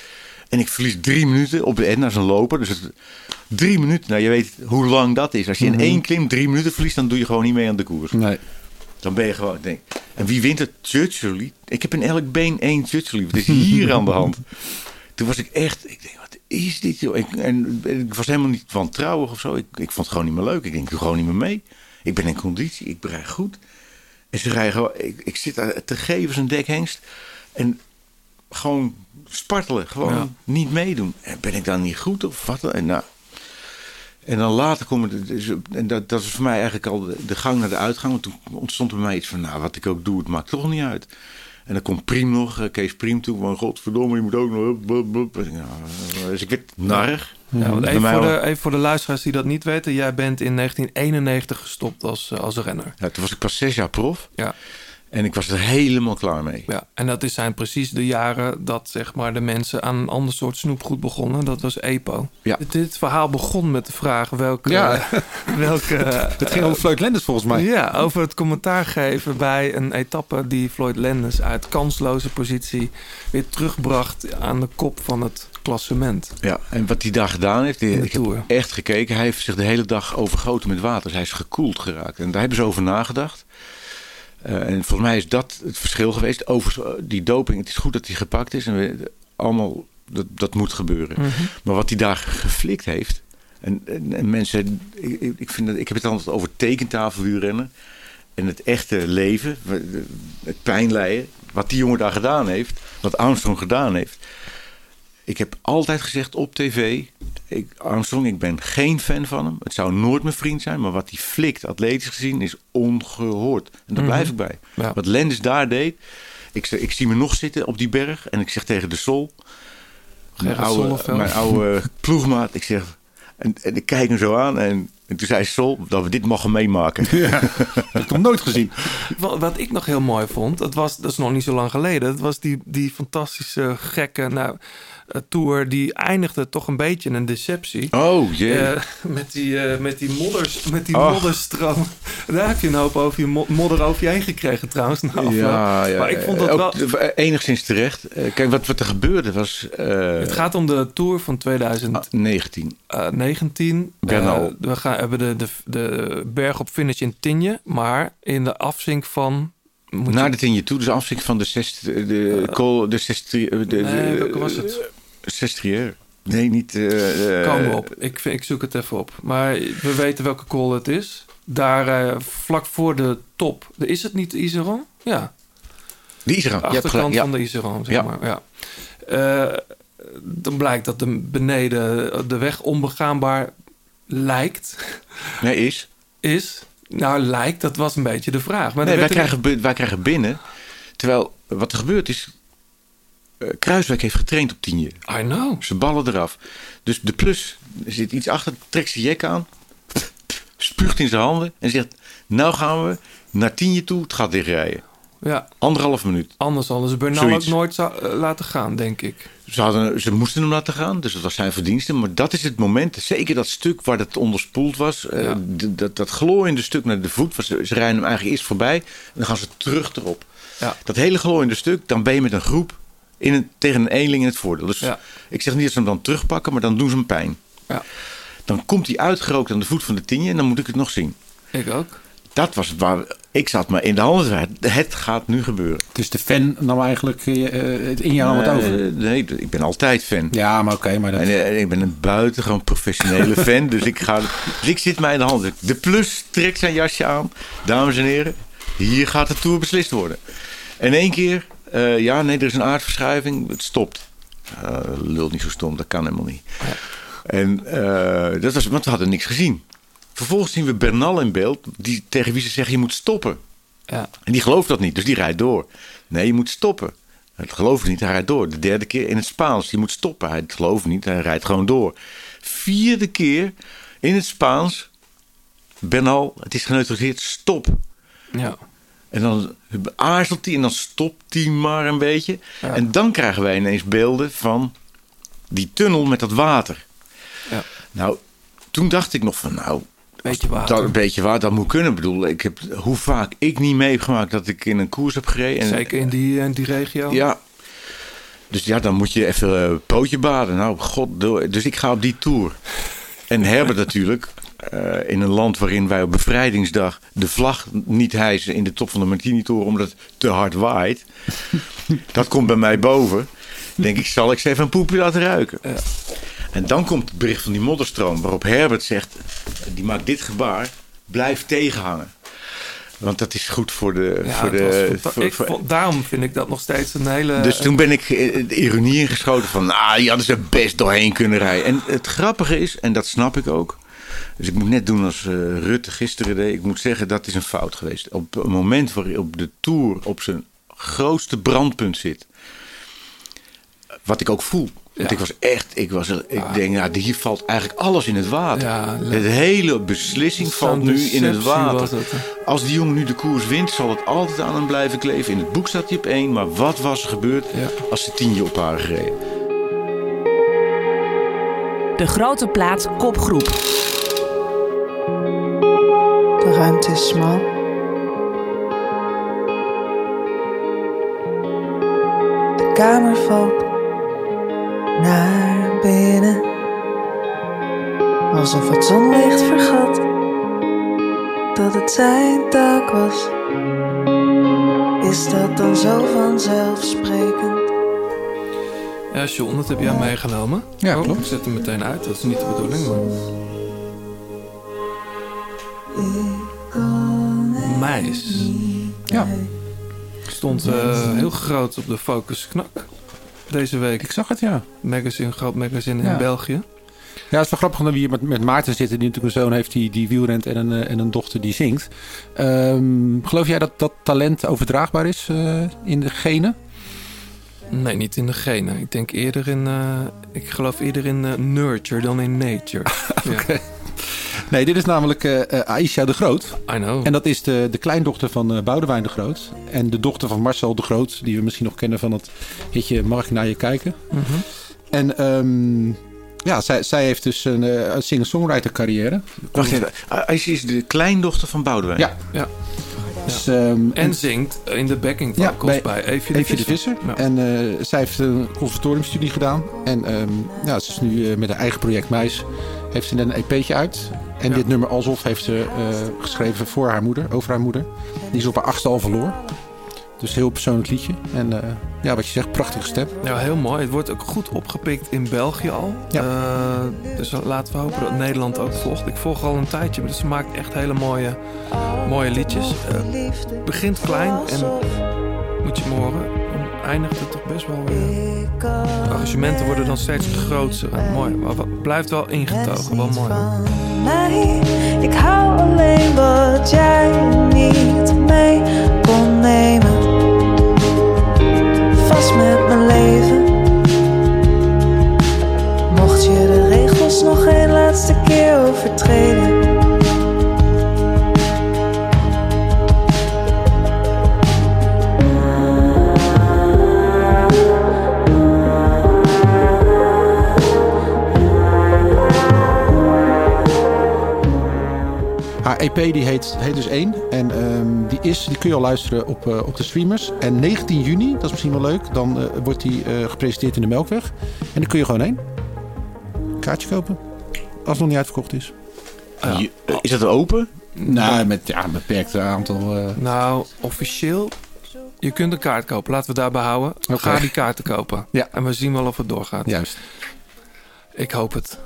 En ik verlies drie minuten op de Etna. Een loper. Dus het, drie minuten. Nou, je weet hoe lang dat is. Als je in één klim drie minuten verliest, dan doe je gewoon niet mee aan de koers. Nee. Dan ben je gewoon... Denk, en wie wint het? Churchill. Ik heb in elk been één Churchill. Wat is hier aan de hand? Toen was ik echt... Ik denk, wat is dit? Joh? Ik, en ik was helemaal niet wantrouwig of zo. Ik, ik vond het gewoon niet meer leuk. Ik denk, ik doe gewoon niet meer mee. Ik ben in conditie. Ik bereid goed. En ze rijden gewoon... Ik, ik zit daar te geven als een dekhengst. En gewoon spartelen. Gewoon Ja. niet meedoen. En ben ik dan niet goed of wat? En nou... En dan later komen de, dus, en dat, dat is voor mij eigenlijk al de, de gang naar de uitgang. Want toen ontstond bij mij iets van, nou, wat ik ook doe, het maakt toch niet uit. En dan komt Priem nog, eh, Kees Priem toe. Van, godverdomme, je moet ook nog... nou, eh, dus ik werd narig. Ja, want even, voor de, even voor de luisteraars die dat niet weten. Jij bent in 1991 gestopt als, eh, als renner. Ja, toen was ik pas zes jaar prof. Ja. En ik was er helemaal klaar mee. Ja, en dat is- zijn precies de jaren dat zeg maar, de mensen aan een ander soort snoepgoed begonnen. Dat was EPO. Ja. Dit, dit verhaal begon met de vraag welke... Ja. (laughs) welke (laughs) Het ging over Floyd Lenders volgens mij. Ja, over het commentaar geven bij een etappe die Floyd Landis uit kansloze positie weer terugbracht aan de kop van het klassement. Ja, en wat hij daar gedaan heeft, die- ik heb Tour. echt gekeken. Hij heeft zich de hele dag overgoten met water. Dus hij is gekoeld geraakt. En daar hebben ze over nagedacht. Eh, en volgens mij is dat het verschil geweest. Over die doping, het is goed dat hij gepakt is. En we, allemaal, dat, dat moet gebeuren. Mhm. Maar wat hij daar geflikt heeft. En, en, en mensen, ik, vind dat, ik heb het altijd over tekentafelwielrennen. En het echte leven, het pijnlijden. Wat die jongen daar gedaan heeft. Wat Armstrong gedaan heeft. Ik heb altijd gezegd op tv. Ik, Armstrong, ik ben geen fan van hem. Het zou nooit mijn vriend zijn. Maar wat hij flikt, atletisch gezien, is ongehoord. En daar Mhm. blijf ik bij. Ja. Wat Lendis daar deed. Ik, ik zie me nog zitten op die berg. En ik zeg tegen de Sol. Mijn oude, Zonneveld. mijn oude (laughs) ploegmaat. Ik zeg. En, en ik kijk hem zo aan. En, en toen zei Sol dat we dit mogen meemaken. Ja, dat (laughs) heb ik nog nooit gezien. Wat, wat ik nog heel mooi vond, dat, was, dat is nog niet zo lang geleden. Dat was die, die fantastische, gekke nou, tour. Die eindigde toch een beetje in een deceptie. Oh jee. Eh, met, die, eh, met die, modders, met die modderstroom. (laughs) Daar heb je een hoop over je mo- modder over je heen gekregen trouwens. afloop. ja, ja. Maar ik vond dat wel... enigszins terecht. Eh, Kijk, wat, wat er gebeurde was. eh, Het gaat om de Tour van 2019. 19. Eh, Bernal. we gaan, hebben de, de, de berg op finish in Tigne. Maar in de afzink van... moet Naar je- de tienje toe, dus afzien van de zes, de kool, de zes, de, de, Nee, welke was het? Sestriere. Nee, niet. eh, eh, Komen we op. Ik, ik zoek het even op. Maar we weten welke call het is. Daar eh, vlak voor de top. Is het niet de Iseron? Ja. De Iseron, De achterkant ja. van de Iseron, zeg Ja. maar. Ja. Eh, dan blijkt dat de beneden de weg onbegaanbaar lijkt. Nee, is. Is. Nou, lijkt, dat was een beetje de vraag. Maar nee, wij, er- krijgen, wij krijgen binnen. Terwijl wat er gebeurt is. Eh, Kruiswijk heeft getraind op tienje. I know. Ze ballen eraf. Dus de plus er zit iets achter, trekt zijn jek aan. Spuugt in zijn handen en zegt: Nou gaan we naar tienje toe het gat dichtrijden. Ja, Anderhalf minuut. anders hadden ze Bernal Zoiets. ook nooit zou- eh, laten gaan, denk ik. Ze, hadden, ze moesten hem laten gaan, dus dat was zijn verdienste. Maar dat is het moment, zeker dat stuk waar het onderspoeld was. eh, Ja. dat, dat glooiende stuk naar de voet. Was, ze rijden hem eigenlijk eerst voorbij en dan gaan ze terug erop. Ja. Dat hele glooiende stuk, dan ben je met een groep in een, tegen een eenling in het voordeel. Dus Ja. ik zeg niet dat ze hem dan terugpakken, maar dan doen ze hem pijn. Ja, Dan komt hij uitgerookt aan de voet van de tienje en dan moet ik het nog zien. ik ook. Dat was waar ik zat maar in de handen. Het gaat nu gebeuren. Dus de fan nam eigenlijk eh, het in jou wat over. Eh, nee, ik ben altijd fan. Ja, maar oké, maar dat... En, eh, ik ben een buitengewoon professionele (laughs) fan. Dus ik, ga, dus ik zit mij in de hand. De plus trekt zijn jasje aan. Dames en heren, hier gaat de Tour beslist worden. En één keer, eh, ja, nee, er is een aardverschuiving. Het stopt. Uh, lult niet zo stom, dat kan helemaal niet. En eh, dat was, want we hadden niks gezien. Vervolgens zien we Bernal in beeld, die, tegen wie ze zeggen je moet stoppen. Ja. En die gelooft dat niet, dus die rijdt door. Nee, je moet stoppen. Hij gelooft niet, hij rijdt door. De derde keer in het Spaans, je moet stoppen. Hij gelooft niet, hij rijdt gewoon door. Vierde keer in het Spaans, Bernal, het is geneutraliseerd, stop. Ja. En dan aarzelt hij en dan stopt hij maar een beetje. Ja. En dan krijgen wij ineens beelden van die tunnel met dat water. Ja. Nou, toen dacht ik nog van, nou, Beetje water. dat een beetje waar, dat moet kunnen. Ik bedoel, ik heb, hoe vaak ik niet meegemaakt dat ik in een koers heb gereden. En, Zeker in die, in die regio. Ja. Dus ja, dan moet je even een pootje baden. Nou, god, dus ik ga op die tour. En Herbert natuurlijk, eh, in een land waarin wij op bevrijdingsdag de vlag niet hijsen in de top van de Martini-toren omdat het te hard waait. (laughs) dat komt bij mij boven. Denk ik, zal ik ze even een poepje laten ruiken. Ja. En dan komt het bericht van die modderstroom waarop Herbert zegt, die maakt dit gebaar, blijf tegenhangen. Want dat is goed voor de... Ja, voor de voor- ik voor- daarom vind ik dat nog steeds een hele... dus toen ben ik eh, de ironie ingeschoten van, nou, die hadden ze best doorheen kunnen rijden. En het grappige is, en dat snap ik ook. Dus ik moet net doen als eh, Rutte gisteren deed. Ik moet zeggen, dat is een fout geweest. Op een moment waarop de Tour op zijn grootste brandpunt zit. Wat ik ook voel. Want Ja. ik was echt, ik, was, ik denk, nou, hier valt eigenlijk alles in het water. Ja, de hele beslissing valt nu in het water. het. Als die jongen nu de koers wint, zal het altijd aan hem blijven kleven. In het boek staat hij op één. Maar wat was er gebeurd Ja. als ze tienje op waren gereden? De grote plaat kopgroep. De ruimte is smal. De kamer valt naar Alsof het zonlicht vergat dat het zijn taak was. Is dat dan zo vanzelfsprekend? Ja, John, dat heb jij meegenomen. Ja, Oh, klopt. Ik zet hem meteen uit. Dat is niet de bedoeling, maar... Meis. Ja. Stond eh, heel groot op de Focus Knak deze week. Ik zag het, ja. Magazine, groot magazine Ja. in België. Ja, het is wel grappig dat we hier met, met Maarten zitten, die natuurlijk een zoon heeft die, die wielrent en een, eh, en een dochter die zingt. Ehm, geloof jij dat dat talent overdraagbaar is eh, in de genen? Nee, niet in de genen. Ik denk eerder in... eh, ik geloof eerder in eh, nurture dan in nature. (laughs) ja. Nee, dit is namelijk eh eh, Aisha de Groot. I know. En dat is de, de kleindochter van eh Boudewijn de Groot. En de dochter van Marcel de Groot, die we misschien nog kennen van het hitje Mag ik naar je kijken? Mhm. En ehm, ja, zij, zij heeft dus een, eh, een singer-songwriter carrière. Wacht even. Aisha is de kleindochter van Boudewijn. Ja. Ja. Dus, ehm, En zingt in de backing Ja, vocals bij bij, Eefje de Eefje de Visser. Visser. Ja. En eh, zij heeft een conservatoriumstudie gedaan. En ehm, ja, ze is nu eh, met haar eigen project Meis. Heeft ze net een EP'tje uit. En dit nummer Alsof heeft ze eh, geschreven voor haar moeder, over haar moeder. Die is op haar achtste al verloor. Dus heel persoonlijk liedje. En eh, ja, wat je zegt, prachtige stem. Ja, heel mooi. Het wordt ook goed opgepikt in België al. Ja. Eh, dus laten we hopen dat Nederland ook volgt. Ik volg al een tijdje, maar ze maakt echt hele mooie, mooie liedjes. Het begint klein en moet je me horen, dan eindigt het toch best wel weer. De arrangementen worden dan steeds groter en mooi. Maar blijft wel ingetogen, wel mooi. Ik hou alleen wat jij niet mee kon nemen. Vast met mijn leven. Mocht je de regels nog een laatste keer overtreden. EP die heet, heet dus 1. En ehm, die, is, die kun je al luisteren op, eh, op de streamers. En 19 juni, dat is misschien wel leuk, dan eh, wordt die eh, gepresenteerd in de Melkweg. En daar kun je gewoon heen. Kaartje kopen. Als het nog niet uitverkocht is. Je- eh, is dat open? Nou, met ja, een beperkt aantal. eh, Nou, officieel, je kunt een kaart kopen. Laten we daarbij houden. Oké. Ga die kaarten kopen. Ja. En we zien wel of het doorgaat. Juist. Ik hoop het.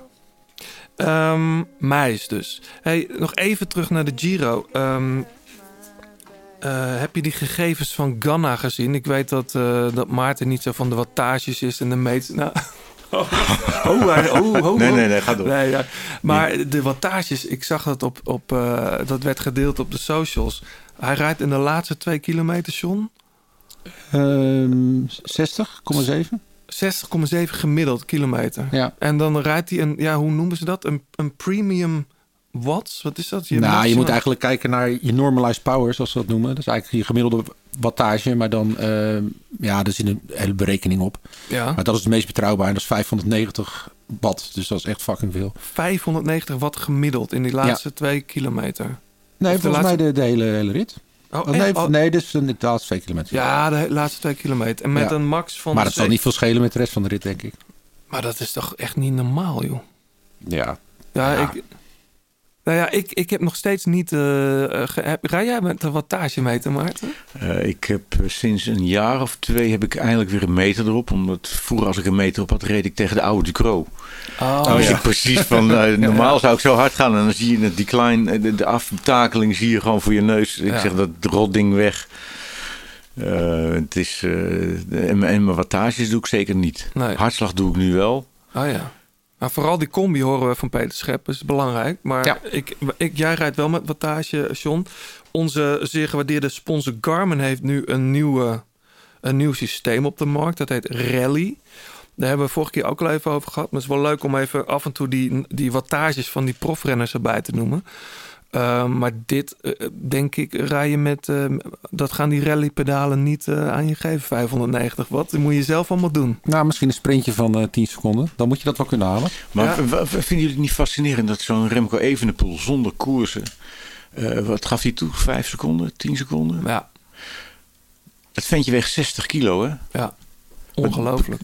Ehm Meis dus. Hey, nog even terug naar de Giro. Ehm, eh, heb je die gegevens van Ganna gezien? Ik weet dat, eh, dat Maarten niet zo van de wattages is en de meet... Nou, (laughs) oh, oh, oh, oh, Nee, oh. nee, nee, ga door. Nee, ja. Maar de wattages, ik zag dat op, op eh, dat werd gedeeld op de socials. Hij rijdt in de laatste twee kilometer, John. ehm 60,7. 60,7 gemiddeld kilometer. Ja. En dan rijdt hij een, ja, hoe noemen ze dat? Een, een premium watts? Wat is dat? nou, je moet eigenlijk kijken naar je normalized power, zoals ze dat noemen. Dat is eigenlijk je gemiddelde wattage, maar dan, ehm, ja, er zit een hele berekening op. Ja, Maar dat is het meest betrouwbaar en dat is 590 watt. Dus dat is echt fucking veel. 590 watt gemiddeld in die laatste twee kilometer. Nee, Of de volgens laatste- mij de, de hele, hele rit. Oh, nee, Oh, nee, dit is de, laatste twee kilometer. Ja, de laatste twee kilometer. En met Ja. een max van... maar dat zal niet veel schelen met de rest van de rit, denk ik. Maar dat is toch echt niet normaal, joh. Ja. Ja, Ja. ik... Nou ja, ik, ik heb nog steeds niet... Rij jij met een wattagemeter, Maarten? Eh, ik heb sinds een jaar of twee heb ik eindelijk weer een meter erop. Omdat vroeger als ik een meter op had, reed ik tegen de oude Ducro. Oh, Dan wist ik precies van, (laughs) normaal zou ik zo hard gaan. En dan zie je het decline, de, de aftakeling zie je gewoon voor je neus. Ik Ja. zeg dat rotding weg. Eh, het is, eh, en, mijn- en mijn wattages doe ik zeker niet. Nee. Hartslag doe ik nu wel. Oh ja. Maar vooral die combi horen we van Peter Schep, is belangrijk. Maar Ja. ik, ik, jij rijdt wel met wattage, John. Onze zeer gewaardeerde sponsor Garmin heeft nu een, nieuwe, een nieuw systeem op de markt. Dat heet Rally. Daar hebben we vorige keer ook al even over gehad. Maar het is wel leuk om even af en toe die, die wattages van die profrenners erbij te noemen. Uh, maar dit, uh, denk ik, rij je met... Uh, dat gaan die rallypedalen niet uh, aan je geven, 590 watt. Dat moet je zelf allemaal doen. Nou, misschien een sprintje van 10 seconden. Dan moet je dat wel kunnen halen. Maar Ja. v- v- vinden jullie het niet fascinerend dat zo'n Remco Evenepoel zonder koersen... eh, wat gaf hij toe? Vijf seconden? Tien seconden? Ja, Dat ventje weegt 60 kilo, hè? ja. Ongelooflijk.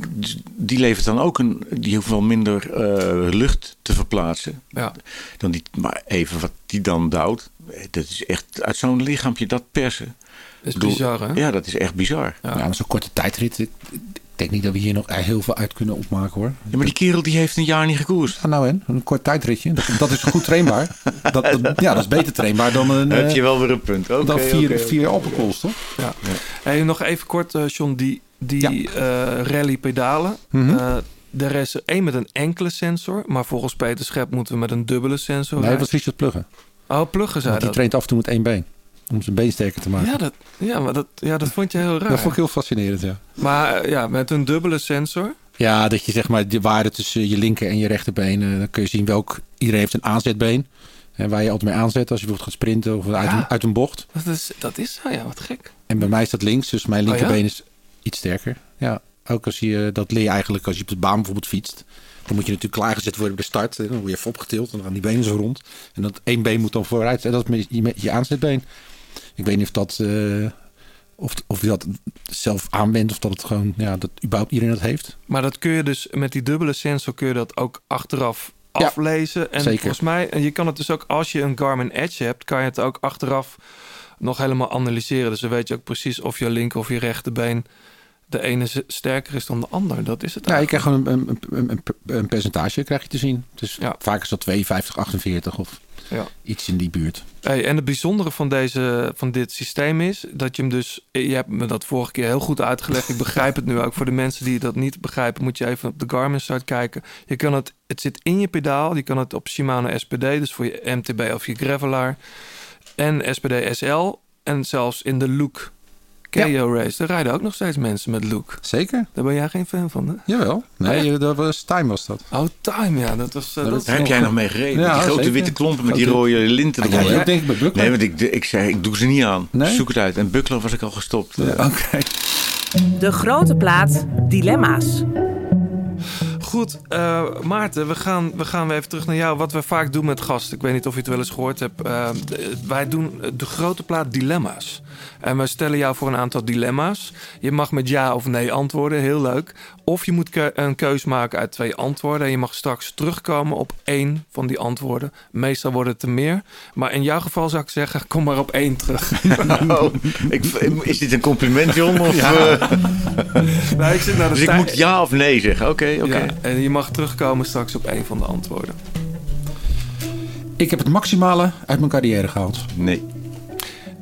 Die levert dan ook een. Die hoeft wel minder eh, lucht te verplaatsen. Ja. Dan die, maar even wat die dan duwt. Dat is echt uit zo'n lichaampje dat persen. Dat is bedoel, bizar, hè? Ja, dat is echt bizar. Ja. Ja, maar zo'n korte tijdrit. Ik, denk niet dat we hier nog heel veel uit kunnen opmaken hoor. Ja, maar die kerel die heeft een jaar niet gekoerst. Ja, nou en, een kort tijdritje. Dat, dat is goed trainbaar. (laughs) Dat, dat- ja, dat is beter trainbaar dan een, Dan heb eh, je wel weer een punt. Oké, dan vier, oké. vier toch? Ja. Hey, nog even kort, eh, John, die, die eh, rally-pedalen. Mhm. Eh, er is er één met een enkele sensor, maar volgens Peter Schep moeten we met een dubbele sensor. Nee, was Richard Pluggen. Oh, pluggen zei Want die dat. traint af en toe met één been. Om zijn been sterker te maken. Ja, dat, ja, maar dat, ja, dat vond je heel raar. Dat vond ik heel fascinerend, ja. Maar eh, ja, met een dubbele sensor. Ja, dat je zeg maar de waarde tussen je linker en je rechterbeen. dan kun je zien welk. Iedereen heeft een aanzetbeen. En waar je altijd mee aanzet als je bijvoorbeeld gaat sprinten of uit, Ja. een, uit een bocht. Dat is, dat is zo, ja, wat gek. En bij mij is dat links, dus mijn Oh, ja? linkerbeen is iets sterker. Ja, ook als je dat leer je eigenlijk als je op de baan bijvoorbeeld fietst. Dan moet je natuurlijk klaargezet worden bij de start. Dan word je even opgetild en dan gaan die benen zo rond. En dat één been moet dan vooruit. En dat is met je, met je aanzetbeen. Ik weet niet of dat. eh, of, of je dat zelf aanwendt of dat het gewoon, ja, dat überhaupt iedereen dat heeft. Maar dat kun je dus met die dubbele sensor kun je dat ook achteraf Ja, aflezen. En zeker. volgens mij, en je kan het dus ook als je een Garmin Edge hebt, kan je het ook achteraf nog helemaal analyseren. Dus dan weet je ook precies of je linker of je rechterbeen de ene sterker is dan de ander. Dat is het. Ja, je eigenlijk. krijgt gewoon een, een, een, een- een percentage krijg je te zien. Dus Ja. vaak is dat 52, 48 of Ja. iets in die buurt. Hey, en het bijzondere van, deze, van dit systeem is dat je hem dus. Je hebt me dat vorige keer heel goed uitgelegd. Ik begrijp het nu ook. Voor de mensen die dat niet begrijpen, moet je even op de Garmin site kijken. Je kan het, het zit in je pedaal. Je kan het op Shimano SPD, dus voor je MTB of je Gravelaar. En SPD SL. En zelfs in de Look KO Race. Daar rijden ook nog steeds mensen met Look. Zeker. Daar ben jij geen fan van, hè? Jawel. Nee, je- dat was time was dat. Oh, time, ja. Dat was. eh, dat dat Daar heb jij nog mee gereden. Ja, die grote zeker. witte klompen met die rode linten Ah, ook denk ik bij Buckler? Nee, want ik, ik zei, ik doe ze niet aan. Nee? Zoek het uit. En Buckler was ik al gestopt. Eh, Oké. De grote plaat Dilemma's. Goed, eh, Maarten, we gaan, we gaan weer even terug naar jou. Wat we vaak doen met gasten. Ik weet niet of je het wel eens gehoord hebt. Eh, wij doen de grote plaat dilemma's. En we stellen jou voor een aantal dilemma's. Je mag met ja of nee antwoorden, heel leuk. Of je moet ke- een keus maken uit twee antwoorden. En je mag straks terugkomen op één van die antwoorden. Meestal worden het er meer. Maar in jouw geval zou ik zeggen, kom maar op één terug. (laughs) Oh, ik, is dit een compliment, John? Of, (laughs) Ja. eh, (laughs) Nee, ik zit naar de dus ik moet ja of nee zeggen. Oké, oké. Ja, en je mag terugkomen straks op één van de antwoorden. Ik heb het maximale uit mijn carrière gehaald. Nee.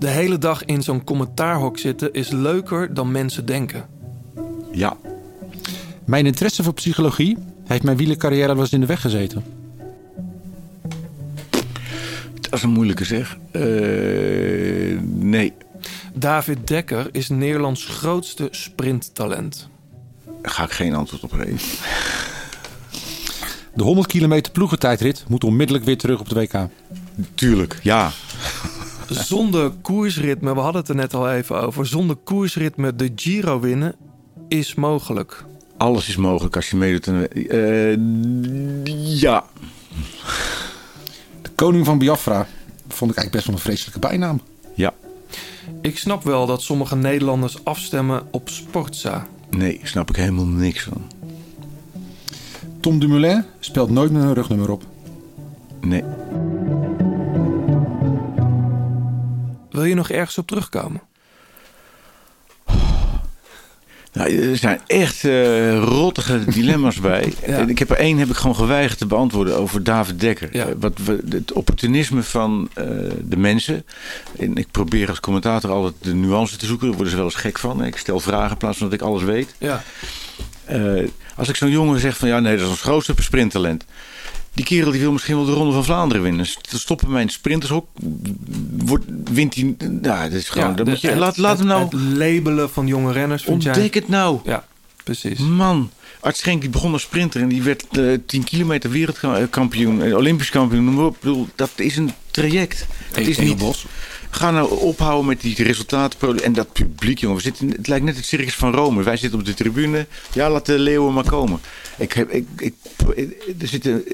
De hele dag in zo'n commentaarhok zitten is leuker dan mensen denken. Ja. Mijn interesse voor psychologie heeft mijn wielercarrière wel eens in de weg gezeten. Dat is een moeilijke zeg. Eh, nee. David Dekker is Nederlands grootste sprinttalent. Daar ga ik geen antwoord op geven. De 100 kilometer ploegentijdrit moet onmiddellijk weer terug op de WK. Tuurlijk, ja. Zonder koersritme, we hadden het er net al even over. Zonder koersritme de Giro winnen is mogelijk. Alles is mogelijk als je meedoet. eh, ja. De koning van Biafra vond ik eigenlijk best wel een vreselijke bijnaam. Ja. Ik snap wel dat sommige Nederlanders afstemmen op Sportza. Nee, snap ik helemaal niks van. Tom Dumoulin speelt nooit met een rugnummer op. Nee. Wil je nog ergens op terugkomen? Nou, er zijn echt eh, rottige (laughs) dilemma's bij. Ja. En Ik heb er één heb ik gewoon geweigerd te beantwoorden over David Dekker. Ja. Eh, Wat, het opportunisme van eh, de mensen. En ik probeer als commentator altijd de nuance te zoeken. Daar worden ze wel eens gek van. Ik stel vragen in plaats van dat ik alles weet. Ja. Als ik zo'n jongen zeg van ja, nee, dat is ons grootste sprinttalent. Die kerel die wil misschien wel de Ronde van Vlaanderen winnen. Dus te stoppen mijn sprintershok. Wordt, wint hij. Nou, dat is gewoon. Ja, dat de- moet je, het- laat laat hem nou. Het labelen van jonge renners vind jij... Ontdek het nou. Ja, precies. Man. Art Schenk die begon als sprinter en die werd eh 10 kilometer wereldkampioen, eh, Olympisch kampioen. Ik bedoel, dat is een traject. Het is niet. Bos. Ga nou ophouden met die resultaten. En dat publiek, jongen. We zitten, het lijkt net het circus van Rome. Wij zitten op de tribune. Ja, laat de leeuwen maar komen. Ik heb, ik, ik, er zit een,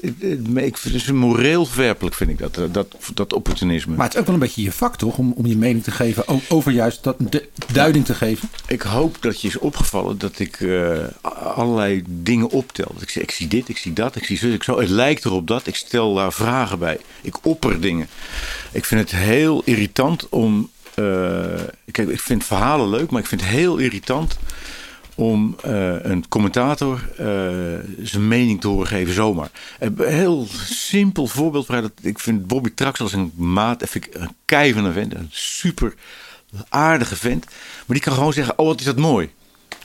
ik, het is een moreel verwerpelijk, vind ik dat, eh, dat, dat opportunisme. Maar het is ook wel een beetje je vak, toch? Om, om je mening te geven over juist dat de, duiding te geven. Ik hoop dat je is opgevallen dat ik eh, allerlei dingen optel. Ik, ik zie dit, ik zie dat, ik zie zo, ik zo. Het lijkt erop dat. Ik stel daar vragen bij. Ik opper dingen. Ik vind het heel irritant om. eh, ik, ik vind verhalen leuk, maar ik vind het heel irritant om eh, een commentator eh, zijn mening te horen geven zomaar. Een heel simpel voorbeeld. ik vind Bobby Traxel als een maat vind ik een kei van een vent. Een super aardige vent. Maar die kan gewoon zeggen, oh wat is dat mooi.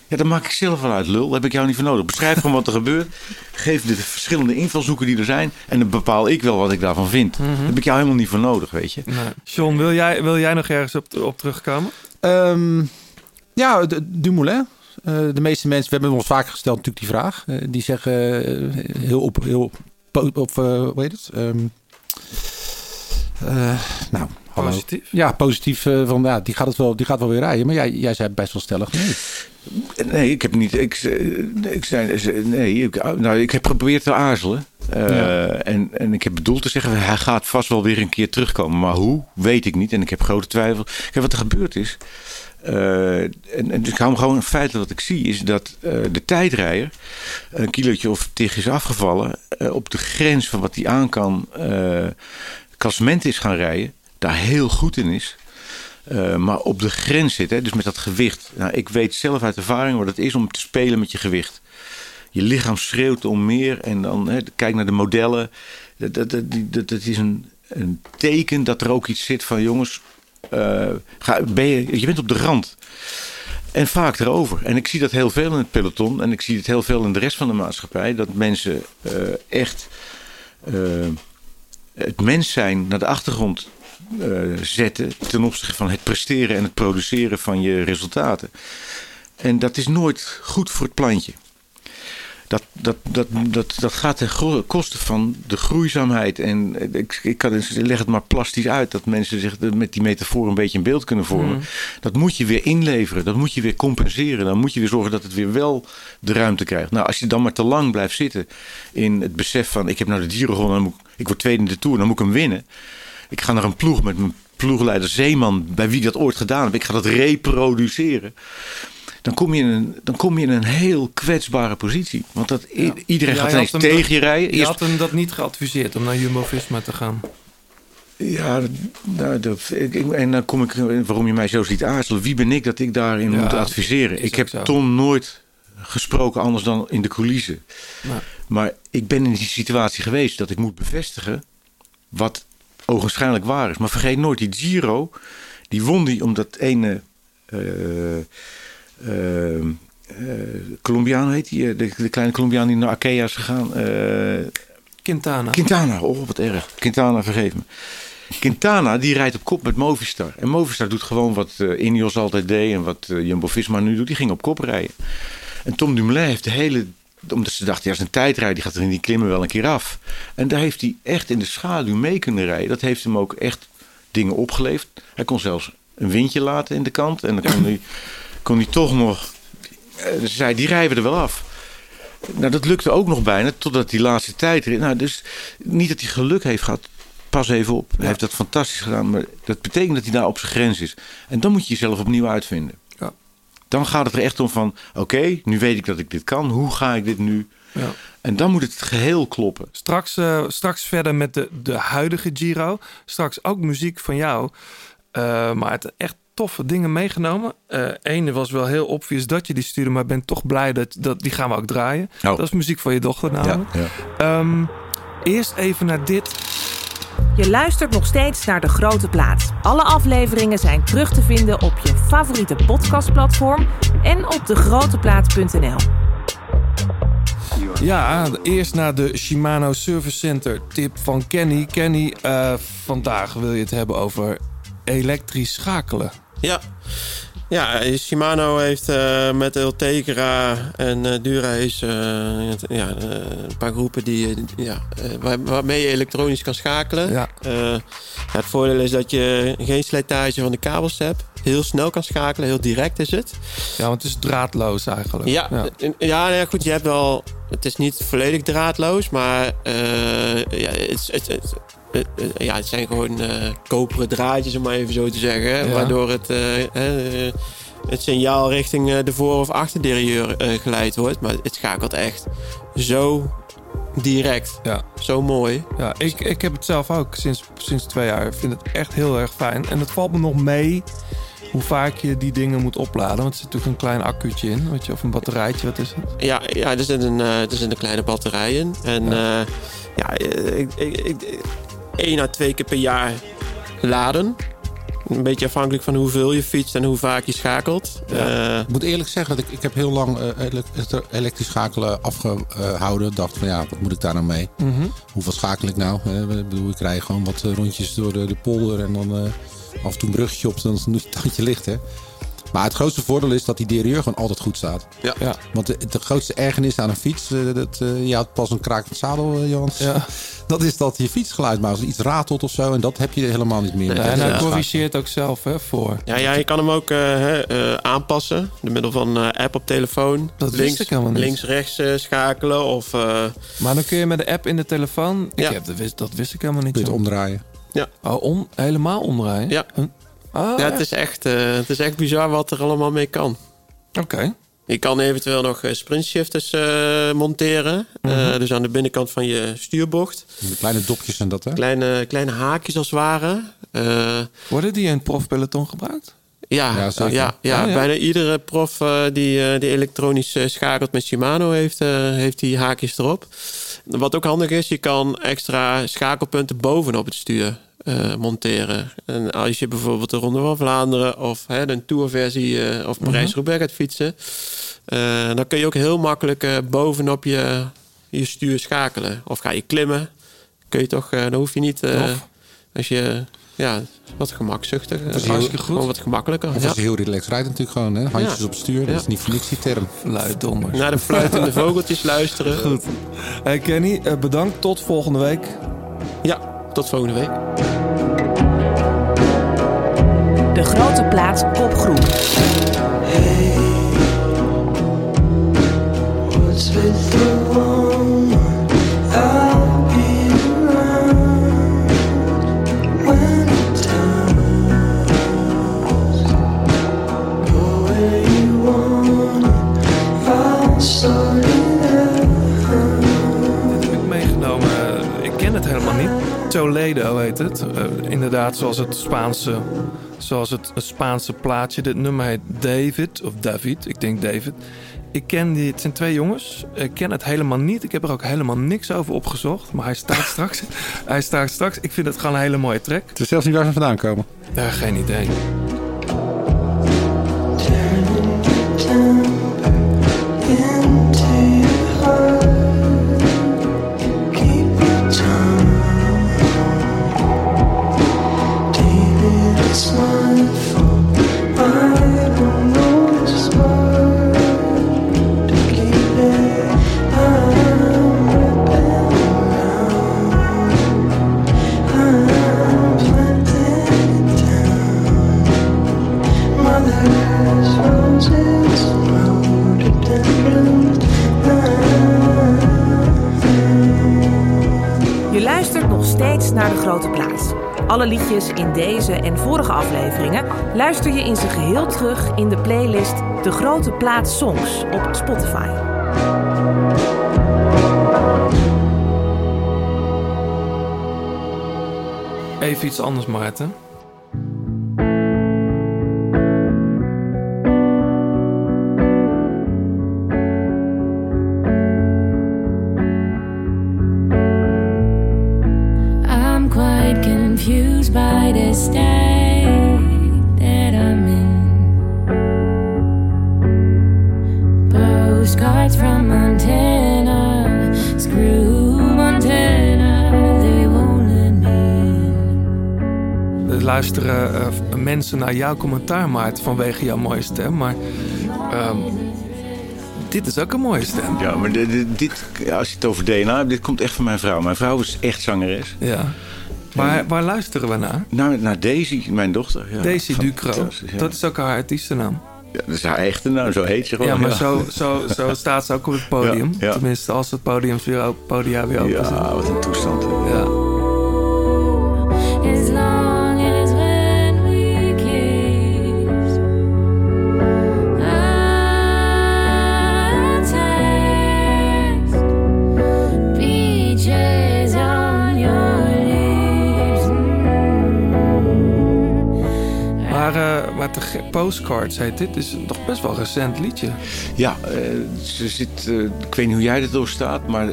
Ja, dat maak ik zelf wel uit, lul. Daar heb ik jou niet voor nodig. Beschrijf gewoon wat er gebeurt. Geef de verschillende invalshoeken die er zijn. En dan bepaal ik wel wat ik daarvan vind. Daar heb ik jou helemaal niet voor nodig, weet je. Nee. John, wil jij, wil jij nog ergens op, op terugkomen? Ehm, ja, de- Dumoulin. Eh, de meeste mensen, we hebben ons vaker gesteld natuurlijk die vraag. Eh, die zeggen eh, heel op, heel op, hoe heet het? Ehm, eh, nou, hallo. Positief? Ja, positief. eh, van, ja, die, gaat het wel, die gaat wel weer rijden. Maar jij, jij zei best wel stellig nee. Nee, ik heb niet. Ik, eh, ik zei, nee, ik, nou, ik heb geprobeerd te aarzelen. Eh, Ja. en, en ik heb bedoeld te zeggen, hij gaat vast wel weer een keer terugkomen. Maar hoe, weet ik niet. En ik heb grote twijfel. Kijk, wat er gebeurd is. eh, en, en dus ik hou me gewoon feitelijk wat ik zie, is dat eh, de tijdrijder een kilootje of tig is afgevallen. eh, op de grens van wat hij aan kan, eh klassement is gaan rijden. Daar heel goed in is. Eh, maar op de grens zit, hè, dus met dat gewicht. Nou, ik weet zelf uit ervaring wat het is om te spelen met je gewicht. Je lichaam schreeuwt om meer en dan hè, kijk naar de modellen. Dat, dat, dat, is een, een teken dat er ook iets zit van jongens, eh, ga, ben je, je bent op de rand. En vaak erover. En ik zie dat heel veel in het peloton. En ik zie het heel veel in de rest van de maatschappij. Dat mensen eh, echt het mens zijn naar de achtergrond eh, zetten. Ten opzichte van het presteren en het produceren van je resultaten. En dat is nooit goed voor het plantje. Dat, dat, dat, dat, dat gaat ten koste van de groeizaamheid. En ik, ik kan, het- leg het maar plastisch uit. Dat mensen zich met die metafoor een beetje een beeld kunnen vormen. Mm. Dat moet je weer inleveren. Dat moet je weer compenseren. Dan moet je weer zorgen dat het weer wel de ruimte krijgt. Nou, als je dan maar te lang blijft zitten in het besef van... ik heb nou de Giro gewonnen, dan moet, ik- ik word tweede in de Tour, dan moet ik hem winnen. Ik ga naar een ploeg met mijn ploegleider Zeeman... bij wie ik dat ooit gedaan heb. Ik ga dat reproduceren dan kom je in een, dan kom je in een heel kwetsbare positie. Want dat, iedereen gaat ineens tegen dat- je rijden. Je Eerst- had hem dat niet geadviseerd om naar Jumbo-Visma te gaan. ja, nou, dat, ik, ik- en dan kom ik, waarom je mij zo ziet aarzelen. Wie ben ik dat ik daarin Ja, moet adviseren? is Ik heb zo. Tom nooit gesproken anders dan in de coulissen. Maar ik ben in die situatie geweest dat ik moet bevestigen wat ogenschijnlijk waar is. Maar vergeet nooit, die Giro, die won die omdat ene eh, Colombiaan heet die, eh, de, de kleine Colombiaan die naar Arkea is gegaan. eh, Quintana. Quintana, oh wat erg. Quintana, vergeef me. Quintana die rijdt op kop met Movistar. En Movistar doet gewoon wat eh Ineos altijd deed en wat eh, Jumbo-Visma nu doet. Die ging op kop rijden. En Tom Dumoulin heeft de hele... Omdat ze dachten, ja, is een tijdrijder, die gaat er in die klimmen wel een keer af. En daar heeft hij echt in de schaduw mee kunnen rijden. Dat heeft hem ook echt dingen opgeleverd. Hij kon zelfs een windje laten in de kant. En dan kon hij, kon hij toch nog... eh, Ze zei, die rijden er wel af. Nou, dat lukte ook nog bijna, totdat die laatste tijd... Nou, dus niet dat hij geluk heeft gehad. Pas even op. Hij heeft dat fantastisch gedaan. Maar dat betekent dat hij daar op zijn grens is. En dan moet je jezelf opnieuw uitvinden. Ja. Dan gaat het er echt om van... Oké, nu weet ik dat ik dit kan. Hoe ga ik dit nu... Ja. En dan moet het geheel kloppen. Straks, eh, straks verder met de, de huidige Giro. Straks ook muziek van jou. Eh, maar het echt toffe dingen meegenomen. Eh Ene was wel heel obvious dat je die stuurde, maar ik ben toch blij dat, dat die gaan we ook draaien. Oh. Dat is muziek van je dochter namelijk. ja. Ehm, eerst even naar dit. Je luistert nog steeds naar De Grote Plaat. Alle afleveringen zijn terug te vinden op je favoriete podcastplatform en op degroteplaat.nl. Ja, eerst naar de Shimano Service Center tip van Kenny. Kenny, eh, vandaag wil je het hebben over elektrisch schakelen. Ja. Ja, eh, Shimano heeft eh, met Ultegra en eh Dura is, eh, ja, eh, een paar groepen die, eh, ja, eh, waar- waarmee je elektronisch kan schakelen. Ja. Eh, ja, het voordeel is dat je geen slijtage van de kabels hebt. Heel snel kan schakelen, heel direct is het. Ja, want het is draadloos eigenlijk. Ja, ja. ja, nou ja, goed, je hebt wel... Het is niet volledig draadloos, maar eh, ja, het, is- het, het, het- het- ja, het zijn gewoon eh, koperen draadjes, om maar even zo te zeggen. Ja. Waardoor het, eh, eh, het signaal richting eh, de voor- of achterderieur eh, geleid wordt. Maar het schakelt echt zo direct. Ja. Zo mooi. Ja, ik, ik heb het zelf ook sinds, sinds twee jaar. Ik vind het echt heel erg fijn. En het valt me nog mee hoe vaak je die dingen moet opladen. Want er zit natuurlijk een klein accuutje in. Weet je, of een batterijtje, wat is het? Ja, ja er, zit een, eh, er zit een kleine batterij in. En ja, ja eh, ik, ik, ik, één à twee keer per jaar laden. Een beetje afhankelijk van hoeveel je fietst en hoe vaak je schakelt. Eh, Ik moet eerlijk zeggen dat ik, ik heb heel lang ele- elektrisch schakelen afgehouden. Dacht van ja, wat moet ik daar nou mee? Mhm. Hoeveel schakel ik nou? Eh, Ik bedoel, ik rij gewoon wat rondjes door de, de polder en dan af en toe een bruggetje op, dan doet het (laughs) tandje licht. Hè? Maar het grootste voordeel is dat die derailleur gewoon altijd goed staat. Ja. Ja. Want de, de grootste ergernis aan een fiets, eh, dat, eh, je had pas een krakend zadel, eh, Jans. Ja. (laughs) Dat is dat je fietsgeluid maakt. Als iets ratelt of zo. En dat heb je helemaal niet meer. en hij corrigeert ook zelf hè, voor. Ja, ja, je kan hem ook hè, aanpassen. Door middel van eh, app op telefoon. Dat wist links, ik helemaal niet. Links, rechts schakelen. Of, eh, Maar dan kun je met de app in de telefoon... Ik Ja. heb, dat, wist, dat wist ik helemaal niet. Kun je het omdraaien. ja. Oh, om, helemaal omdraaien? Ja. Huh? Ah, ja, het is, echt, eh, het is echt bizar wat er allemaal mee kan. Oké. Je kan eventueel nog eh, sprintshifters eh, monteren. Eh, Mhm. dus aan de binnenkant van je stuurbocht. De kleine dopjes en dat, hè? Kleine, kleine haakjes als het ware. Eh, Worden die in het profpeloton gebruikt? ja, Ja, ja, Oh, ja. bijna iedere prof die, eh, die elektronisch schakelt met Shimano heeft, eh, heeft die haakjes erop. Wat ook handig is, je kan extra schakelpunten bovenop het stuur eh, monteren. En als je bijvoorbeeld de Ronde van Vlaanderen of hè, een tourversie eh, of Parijs-Roubaix gaat fietsen, eh, dan kun je ook heel makkelijk eh, bovenop je, je stuur schakelen. Of ga je klimmen, kun je toch, eh, dan hoef je niet, eh, als je ja, wat gemakzuchtig. is eh, hartstikke goed. Gewoon wat gemakkelijker. Of Ja. als je heel relaxed rijdt natuurlijk gewoon. Hè? Handjes Ja. op het stuur. Dat Ja. is niet voor niks die term. Fluitdommers. Naar de fluitende vogeltjes luisteren. (laughs) Goed. Hey Kenny, bedankt. Tot volgende week. Ja, tot volgende week. De Grote Plaats Kopgroep. What's with the wrong one? I'll be around when the times go where you want it. I'll sort it out. Dit heb ik meegenomen. Ik ken het helemaal niet. Toledo heet het. Eh, inderdaad, zoals het Spaanse, zoals het Spaanse plaatje. Dit nummer heet David, of David. Ik denk David. Ik ken die, het zijn twee jongens. Ik ken het helemaal niet. Ik heb er ook helemaal niks over opgezocht. Maar hij staat (laughs) straks. hij staat straks. Ik vind het gewoon een hele mooie track. Het is zelfs niet waar ze vandaan komen. Ja, geen idee. In deze en vorige afleveringen luister je in zijn geheel terug in de playlist De Grote Plaats Songs op Spotify. Even iets anders, Maarten. Mensen naar jouw commentaar, Maart, vanwege jouw mooie stem. Maar ehm, dit is ook een mooie stem. Ja, maar dit, als je het over DNA hebt, dit komt echt van mijn vrouw. Mijn vrouw is echt zangeres. Ja. Waar, waar luisteren we naar? Naar, naar Daisy, mijn dochter. Ja, Daisy Ducro. ja. Dat is ook haar artiestennaam. Ja, dat is haar echte naam, zo heet ze gewoon. Ja, maar Zo, zo, zo (laughs) staat ze ook op het podium. Tenminste, als het podium weer, podia weer open. Ja, wat een toestand. Ja. Postcards heet dit. is nog best wel een recent liedje. Ja, eh, ze zit, eh, ik weet niet hoe jij er doorstaat, maar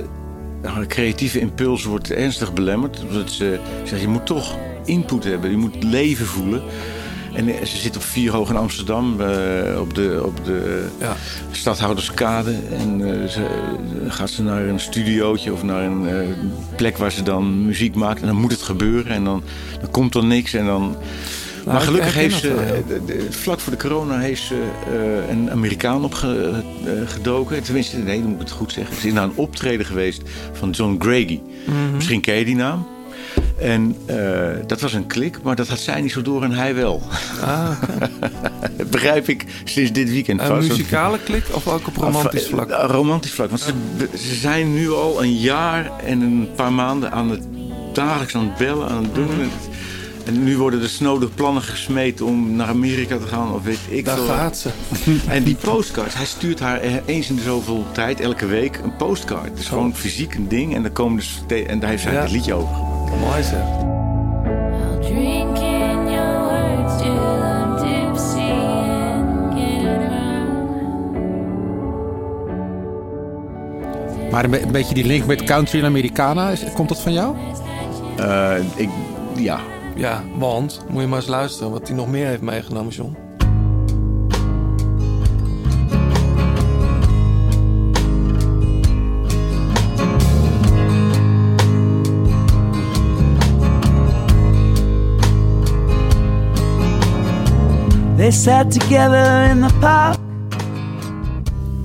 haar creatieve impuls wordt ernstig belemmerd. Omdat ze zegt, je moet toch input hebben, je moet leven voelen. En eh, ze zit op vier hoog in Amsterdam, op de, op de stadhouderskade. En eh, ze, gaat ze naar een studiootje of naar een plek waar ze dan muziek maakt. En dan moet het gebeuren en dan, dan komt er niks en dan... maar gelukkig heeft ze, eh, vlak voor de corona heeft ze eh, een Amerikaan opgedoken. Tenminste, nee, dan moet ik het goed zeggen. Ze is naar een optreden geweest van John Greggy. Mhm. Misschien ken je die naam. En eh, dat was een klik, maar dat had zij niet zo door en hij wel. Ah, (laughs) Begrijp ik sinds dit weekend Een vast. muzikale klik of ook op romantisch vlak? Eh, romantisch vlak. Want ze, ze zijn nu al een jaar en een paar maanden aan het dagelijks aan het bellen, aan het doen. Mhm. En nu worden er snode plannen gesmeed om naar Amerika te gaan of weet ik Daar veel. gaat ze. En die postcards, hij stuurt haar eens in de zoveel tijd, elke week, een postcard. Het is gewoon fysiek een ding en, dan komen dus en daar heeft zij Ja. het liedje over. Mooi zeg. Maar een, be- een beetje die link met country en Americana, komt dat van jou? Eh, ik, ja. Ja, want moet je maar eens luisteren wat hij nog meer heeft meegenomen, John. They sat together in the park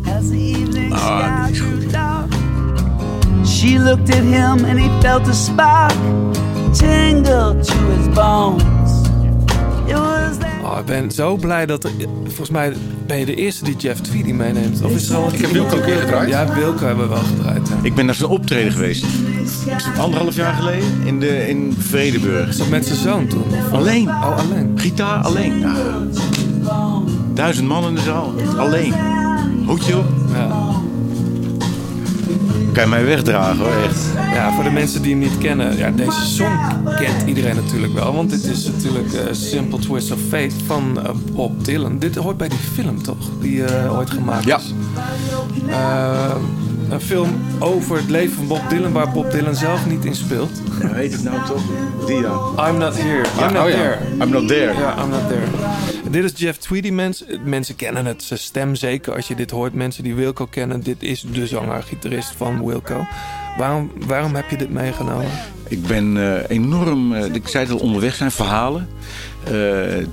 as the evening sky grew dark. She looked at him and he felt a spark Oh, ik ben zo blij dat er... Volgens mij ben je de eerste die Jeff Tweedy meeneemt. Of is er al Ik heb Wilco een keer gedraaid. Ja, Wilco hebben we wel gedraaid. Ik ben naar zijn optreden geweest. Anderhalf jaar geleden? In, de, in Vredeburg. Is dat met zijn zoon toen? Alleen. Oh, alleen. Gitaar alleen. Ja. Duizend man in de zaal. Alleen. Hoedje op. Ja. Kan je mij wegdragen hoor, echt. Ja, voor de mensen die hem niet kennen. Ja, deze song kent iedereen natuurlijk wel. Want dit is natuurlijk eh, Simple Twist of Fate van eh, Bob Dylan. Dit hoort bij die film toch? Die eh, ooit gemaakt Ja. is. Eh, een film over het leven van Bob Dylan... waar Bob Dylan zelf niet in speelt. Ja, weet het nou toch? Die ja. I'm not here. I'm not oh ja. there. I'm not there. Ja, I'm not there. Dit is Jeff Tweedy. Mensen, mensen kennen het, zijn stem zeker als je dit hoort. Mensen die Wilco kennen. Dit is de zanger-gitarist van Wilco. Waarom, waarom heb je dit meegenomen? Ik ben eh, enorm, eh, ik zei het al, onderweg zijn verhalen. Eh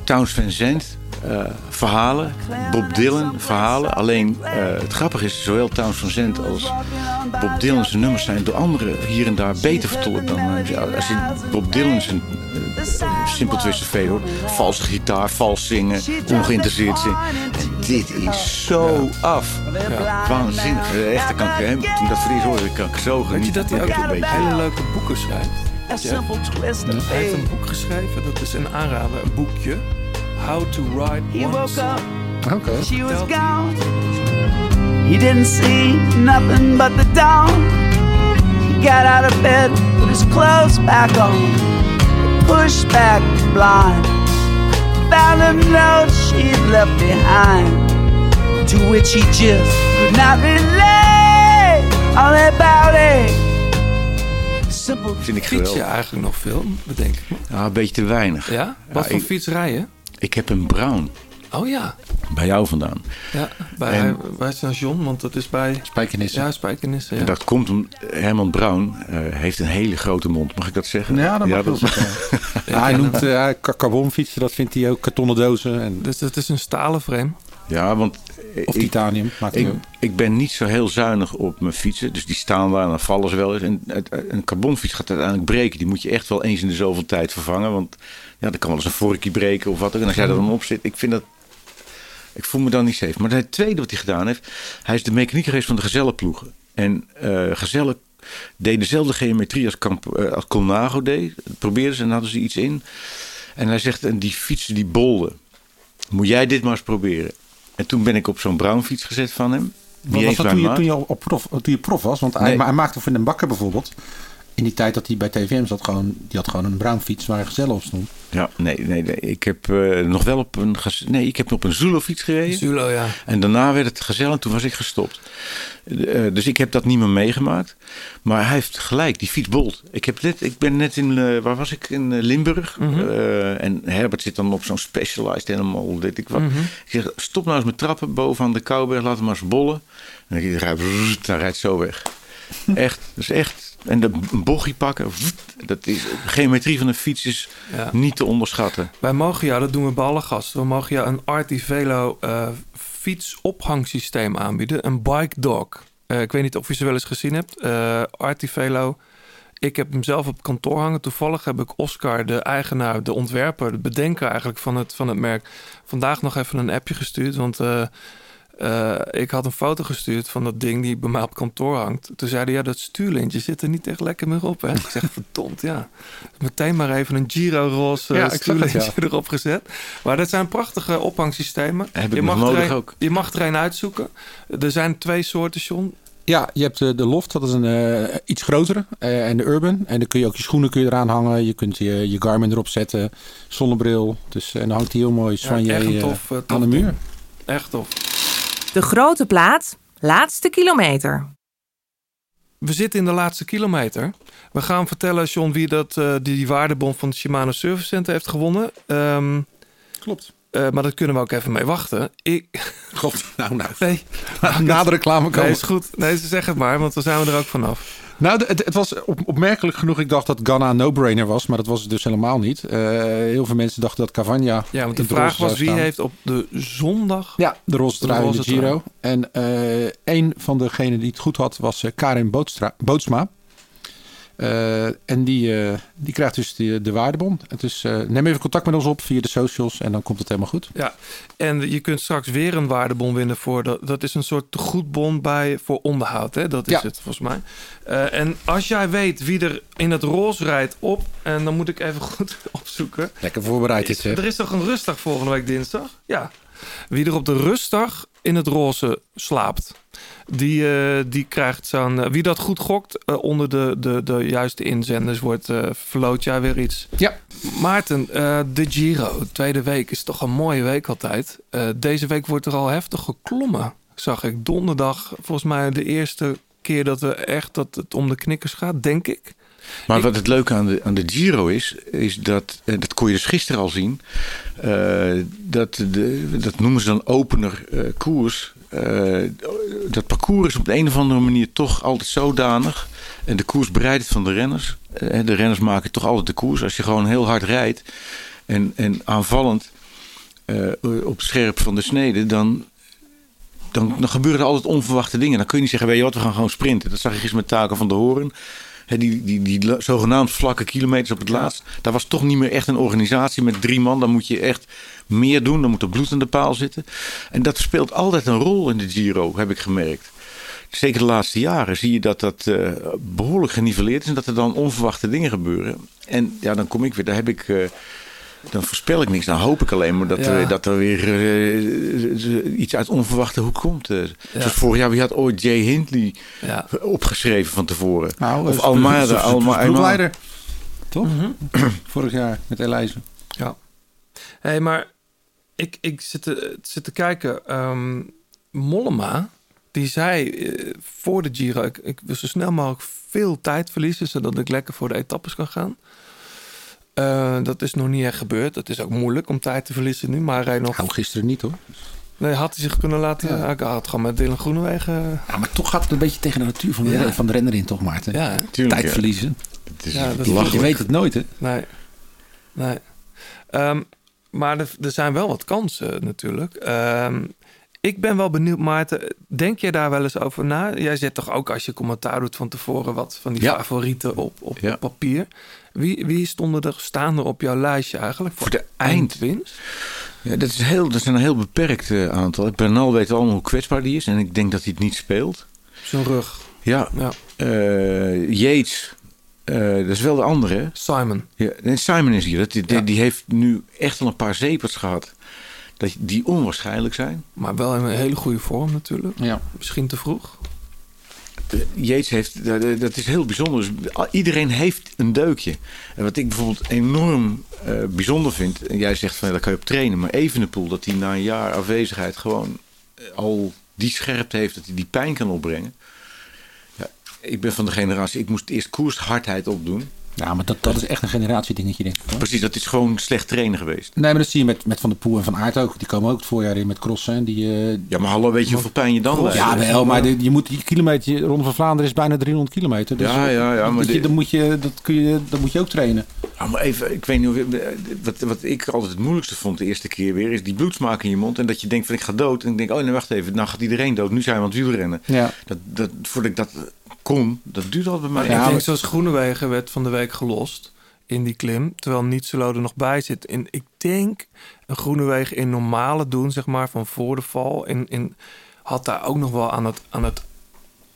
Towns Van Zandt, eh, verhalen. Bob Dylan, verhalen. Alleen het grappige is, zowel Towns Van Zandt als Bob Dylan zijn nummers zijn door anderen hier en daar beter vertolkt dan eh, als je Bob Dylan Simple Twist of Fate hoort. Valse gitaar, vals zingen, ongeïnteresseerd zingen. En dit is zo af. Waanzinnig. Eh, Echt, dan kan ik hem, toen ik dat eerst hoorde, kan ik zo Weet je genieten. dat hij ook een beetje. hele leuke boeken schrijft? a Jeff? simple twist of Hij heeft een boek geschreven, dat is een aanrader, een boekje. How to Write He One woke Song. up, Oké. she was gone. He didn't see nothing but the dawn. He got out of bed, put his clothes back on, pushed back the blind. Found a note she'd left behind, to which he just could not relate. All about it. Simple Vind ik Fiets je geweldig. eigenlijk nog veel, bedenk ik. Ja, een beetje te weinig. Ja? Wat Ja, voor ik- fiets rij je? Ik heb een Brown. Oh ja. bij jou vandaan. Ja, bij, En- bij Saint-Jean, want dat is bij... Spijkenissen. Ja, Spijkenissen, ja. En dat komt om Herman Brown eh, heeft een hele grote mond. Mag ik dat zeggen? Ja, dat mag wel (laughs) zeggen. Ja, hij noemt uh, carbonfietsen, dat vindt hij ook, kartonnen dozen. En... Dus het is een stalen frame. Ja, want... Of ik- titanium, maakt Ik, niet uit. ik ben niet zo heel zuinig op mijn fietsen. Dus die staan daar en dan vallen ze wel eens. En een carbonfiets gaat uiteindelijk breken. Die moet je echt wel eens in de zoveel tijd vervangen. Want ja, dan kan wel eens een vorkje breken of wat ook. En als jij er dan op zit, ik vind dat... Ik voel me dan niet safe. Maar het tweede wat hij gedaan heeft... Hij is de mechaniek geweest van de gezellenploegen. En eh gezellen deed dezelfde geometrie als, Camp, eh, als Colnago deed. Probeerden ze en hadden ze iets in. En hij zegt, en die fietsen die bolden. Moet jij dit maar eens proberen. En toen ben ik op zo'n Brown fiets gezet van hem. Was dat bij toen je, toen op prof, toen je prof was? Want hij, Nee. hij maakte voor Den Bakker bijvoorbeeld. In die tijd dat hij bij TVM zat, gewoon, die had gewoon een bruin fiets waar gezellen op stond. Ja, nee, nee, nee. Ik heb eh, nog wel op een, nee, ik heb op een Zulo fiets gereden. Zulo, ja. En daarna werd het gezellig en toen was ik gestopt. Eh, dus ik heb dat niet meer meegemaakt. Maar hij heeft gelijk, die fiets bolt. Ik, heb net, ik ben net in, eh, waar was ik? In eh, Limburg. Mhm. Eh, en Herbert zit dan op zo'n specialized helemaal, weet ik wat. Mhm. Ik zeg, stop nou eens met trappen boven aan de Kouwberg, laat hem maar eens bollen. En dan rijdt hij rijdt zo weg. (laughs) Echt, dus echt. En de, bochtje pakken, dat is, de geometrie van een fiets is Ja. niet te onderschatten. Wij mogen jou, dat doen we bij alle gasten, we mogen jou een Artivelo eh fietsophangsysteem aanbieden. Een bike dog. Eh, ik weet niet of je ze wel eens gezien hebt. Eh Artivelo. Ik heb hem zelf op kantoor hangen. Toevallig heb ik Oscar, de eigenaar, de ontwerper, de bedenker eigenlijk van het, van het merk, vandaag nog even een appje gestuurd. Want eh, ik had een foto gestuurd van dat ding die bij mij op kantoor hangt. Toen zeiden ja, dat stuurlintje zit er niet echt lekker meer op. Hè? Ik zeg, (laughs) verdomd, ja. Meteen maar even een Giro-roze Ja, het, stuurlintje ja. (laughs) erop gezet. Maar dat zijn prachtige ophangsystemen. Heb je, mag er nodig een- ook. je mag er een uitzoeken. Er zijn twee soorten, John. Ja, je hebt de Loft, dat is een eh, iets grotere. eh, en de Urban. En dan kun je ook je schoenen kun je eraan hangen. Je kunt je, je Garmin erop zetten. Zonnebril. Dus, en dan hangt hij heel mooi Ja, van je echt een tof, aan de muur. Echt tof. De grote plaat, laatste kilometer. We zitten in de laatste kilometer. We gaan vertellen, John, wie dat, eh, die, die waardebon van het Shimano Service Center heeft gewonnen. Ehm, Klopt. eh, maar daar kunnen we ook even mee wachten. Ik... Klopt. Nou, nou. Nee. (laughs) Na de reclame komen. Nee, is goed. Nee, ze zeg het maar, want dan zijn we er ook vanaf. Nou, het, het was op, opmerkelijk genoeg. Ik dacht dat Ghana een no-brainer was, maar dat was het dus helemaal niet. Eh, heel veel mensen dachten dat Cavagna. Ja, want de vraag was wie heeft op de zondag... Ja, de roze trui in de Giro. En eh, een van degenen die het goed had was eh, Karin Bootstra, Bootsma. Eh, en die, eh, die krijgt dus de, de waardebon. Het is, eh, neem even contact met ons op via de socials en dan komt het helemaal goed. Ja, en je kunt straks weer een waardebon winnen voor dat. Dat is een soort tegoedbon bij voor onderhoud, hè? Dat is Ja. het volgens mij. Eh, en als jij weet wie er in het roze rijdt op, en dan moet ik even (laughs) goed opzoeken. Lekker voorbereid dit zeg. Er is toch een rustdag volgende week dinsdag? Ja. Wie er op de rustdag in het roze slaapt, die, eh, die krijgt zo'n. eh, wie dat goed gokt eh, onder de, de, de juiste inzenders wordt, verloot jij weer iets. Ja. Maarten, de Giro, tweede week is toch een mooie week altijd. Deze week wordt er al heftig geklommen, zag ik. Donderdag, volgens mij de eerste keer dat, we echt, dat het om de knikkers gaat, denk ik. Maar Ik- wat het leuke aan de, aan de Giro is, is dat, en dat kon je dus gisteren al zien, eh, dat, de, dat noemen ze dan opener eh, koers. Eh, dat parcours is op de een of andere manier toch altijd zodanig. En de koers bereidt het van de renners. Eh, de renners maken toch altijd de koers. Als je gewoon heel hard rijdt en, en aanvallend eh, op scherp van de snede, dan, dan, dan gebeuren er altijd onverwachte dingen. Dan kun je niet zeggen, weet je wat, we gaan gewoon sprinten. Dat zag je gisteren met Taken van de Horen. Die, die, die zogenaamd vlakke kilometers op het laatst. Daar was toch niet meer echt een organisatie met drie man. Dan moet je echt meer doen. Dan moet er bloed aan de paal zitten. En dat speelt altijd een rol in de Giro, heb ik gemerkt. Zeker de laatste jaren zie je dat dat eh, behoorlijk geniveleerd is. En dat er dan onverwachte dingen gebeuren. En ja, dan kom ik weer. Daar heb ik... eh, dan voorspel ik niks. Dan hoop ik alleen maar dat, Ja. er, dat er weer eh, iets uit onverwachte hoek komt. Eh, Zoals vorig jaar, wie had ooit Jay Hindley Ja. opgeschreven van tevoren? Nou, of eh, Almada. zijn- zijn Alma, ploegleider. Toch? (clears throat) Vorig jaar met Elijzen. Ja. Hé, hey, maar ik, ik zit, te, zit te kijken. ehm, Mollema, die zei eh, voor de Giro... Ik, ik wil zo snel mogelijk veel tijd verliezen... zodat ik lekker voor de etappes kan gaan. Eh, dat is nog niet echt gebeurd. Het is ook moeilijk om tijd te verliezen nu. Maar hij rijdt nog... Nou, gisteren niet hoor. Nee, had hij zich kunnen laten... Ja. Ik had gewoon met Dylan Groenewegen... Ja, maar toch gaat het een beetje tegen de natuur van de, Ja. van de renner in, toch, Maarten? Ja, Tuurlijk, Tijd ja. verliezen. Het is Ja, dat Je weet het nooit, hè? Nee. Nee. Ehm, maar er, er zijn wel wat kansen natuurlijk. Ehm, ik ben wel benieuwd, Maarten. Denk jij daar wel eens over na? Jij zet toch ook als je commentaar doet van tevoren wat van die Ja. favorieten op, op, Ja. op papier. Wie, wie stonden er, staan er op jouw lijstje eigenlijk voor, Voor de eindwinst? Ja, dat, is heel, dat zijn een heel beperkt eh, aantal. Bernal weet allemaal hoe kwetsbaar die is. En ik denk dat hij het niet speelt. Zijn rug. Ja. Ja. Eh, Yates, eh, dat is wel de andere. hè? Simon. Ja, nee, Simon is hier. Dat, die, die- die heeft nu echt al een paar zepers gehad. Dat, die onwaarschijnlijk zijn. Maar wel in een hele goede vorm natuurlijk. Ja. Misschien te vroeg. Yates heeft, dat- dat is heel bijzonder. Dus iedereen heeft een deukje. En wat ik bijvoorbeeld enorm eh, bijzonder vind. En jij zegt van ja, daar kan je op trainen. Maar Evenepoel, dat hij na een jaar afwezigheid gewoon eh, al die scherpte heeft. Dat hij die pijn kan opbrengen. Ja, ik ben van de generatie, ik moest eerst koershardheid opdoen. Ja, maar dat, dat is echt een generatiedingetje, denk ik. hoor. Precies, dat is gewoon slecht trainen geweest. Nee, maar dat zie je met, met Van der Poel en Van Aert ook. Die komen ook het voorjaar in met crossen. en Die, eh, Ja, maar hallo, weet je hoeveel pijn je dan lijdt? ja, wel, maar de- je moet die kilometer, Ronde van Vlaanderen is bijna 300 kilometer. Dus Ja, ja, ja, maar je, dan moet je, dat, kun je, dat moet je ook trainen. Ja, maar even, ik weet niet of, wat, wat ik altijd het moeilijkste vond de eerste keer weer, is die bloedsmaak in je mond. En dat je denkt van ik ga dood. En ik denk, oh nee, wacht even, nou gaat iedereen dood. Nu zijn we aan het wielrennen. Ja. Dat, dat, voordat ik dat kon, dat duurde altijd bij mij. ik denk zoals Groenewegen werd van de week gelost in die klim. Terwijl Nietzsche er nog bij zit. En ik denk een Groenewegen in normale doen, zeg maar, van voor de val. In, in, had daar ook nog wel aan, het, aan, het,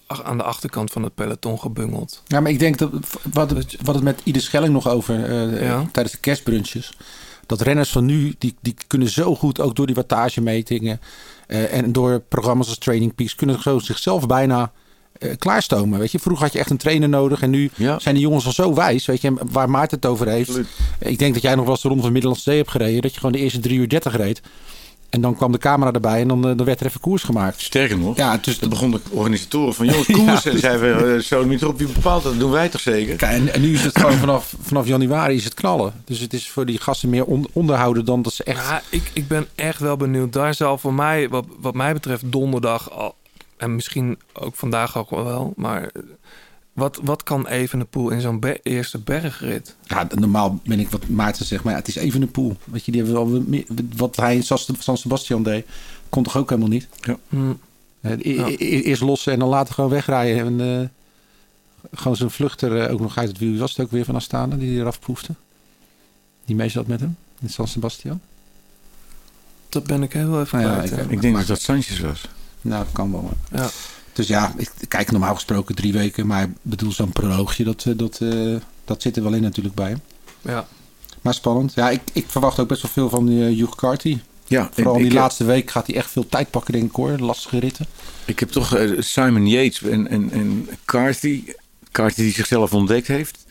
aan de achterkant van het peloton gebungeld. Ja, maar ik denk dat wat het, wat het met Ieder Schelling nog over eh, Ja. tijdens de kerstbrunches. Dat renners van nu, die, die kunnen zo goed, ook door die wattagemetingen eh, en door programma's als Training Peaks, kunnen zo zichzelf bijna eh, klaarstomen. Weet je, vroeger had je echt een trainer nodig en nu zijn die jongens al zo wijs. Weet je, waar Maarten het over heeft. Ik denk dat jij nog wel eens de ronde van Middellandse Zee hebt gereden, dat je gewoon de eerste drie uur 30 reed. En dan kwam de camera erbij en dan, eh, dan werd er even koers gemaakt. Sterker nog, ja, dus dan begon de organisatoren van jongens, (laughs) koers. En zeiden we, eh, zo niet erop, wie bepaalt dat? Dat doen wij toch zeker? Kijk, en, en nu is het gewoon vanaf, vanaf januari is het knallen. Dus het is voor die gasten meer on- onderhouden dan dat ze echt... Ja, ik, ik ben echt wel benieuwd. Daar zal voor mij, wat, wat mij betreft, donderdag al. En misschien ook vandaag ook wel. Maar eh, wat, wat kan Evenepoel in zo'n be- eerste bergrit? Ja, normaal ben ik wat Maarten zegt, maar ja, het is even een pool. Weet je, die hebben wat hij in San Sebastian deed, kon toch ook helemaal niet. Ja. Hm. Eh, e- Ja. e- Eerst lossen en dan later gewoon wegrijden. En, eh, gewoon zijn vluchter eh, ook nog uit het wiel. Wie was het ook weer van Astana die eraf proefde? Die mee zat met hem in San Sebastian. Dat ben ik heel even Nou ja, kwijt, ik- hè. Ik denk dat dat Sanchez was. Nou, dat kan wel. Ja. Dus ja, ik kijk normaal gesproken drie weken. Maar ik bedoel, zo'n proloogje, dat, eh, dat, eh, dat zit er wel in natuurlijk bij hem. Ja. Maar spannend. Ja, ik, ik verwacht ook best wel veel van uh, Hugh Carty. Ja, Vooral ik- die ik- laatste week gaat hij echt veel tijd pakken, denk ik hoor. Lastige ritten. Ik heb toch eh, Simon Yates en, en, en Carthy. Carthy die zichzelf ontdekt heeft.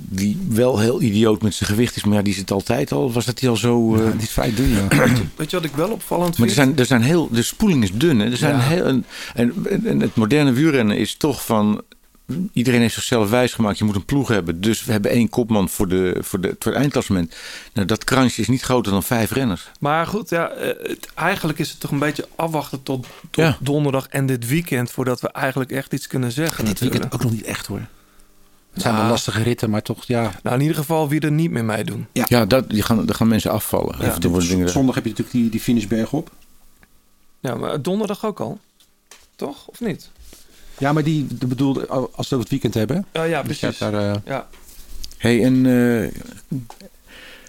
Die wel heel idioot met zijn gewicht is. Maar ja, die zit altijd al. Was dat hij al zo... eh, die is vrij dun, ja. (clears throat) Weet je wat ik wel opvallend Maar er vind? zijn, er zijn heel, de spoeling is dun. Hè? Er zijn Ja. heel, en, en, en het moderne wielrennen is toch van. Iedereen heeft zichzelf wijsgemaakt. Je moet een ploeg hebben. Dus we hebben één kopman voor, de, voor, de, voor het eindklassement. Nou, dat kransje is niet groter dan vijf renners. Maar goed, ja, eh, het- eigenlijk is het toch een beetje afwachten tot, tot Ja. donderdag en dit weekend... voordat we eigenlijk echt iets kunnen zeggen. Dit natuurlijk. weekend ook nog niet echt hoor. Het zijn wel lastige ritten, maar toch ja. Nou, in ieder geval wie er niet meer mee doen. Ja, dat, die gaan, daar gaan mensen afvallen. Ja. Of worden dingen, Zondag heb je natuurlijk die, die finishberg op. Ja, maar donderdag ook al. Toch? Of niet? Ja, maar die de bedoelde, als we het weekend hebben. Ja, ja, precies. Daar, eh, Ja. hey, en eh,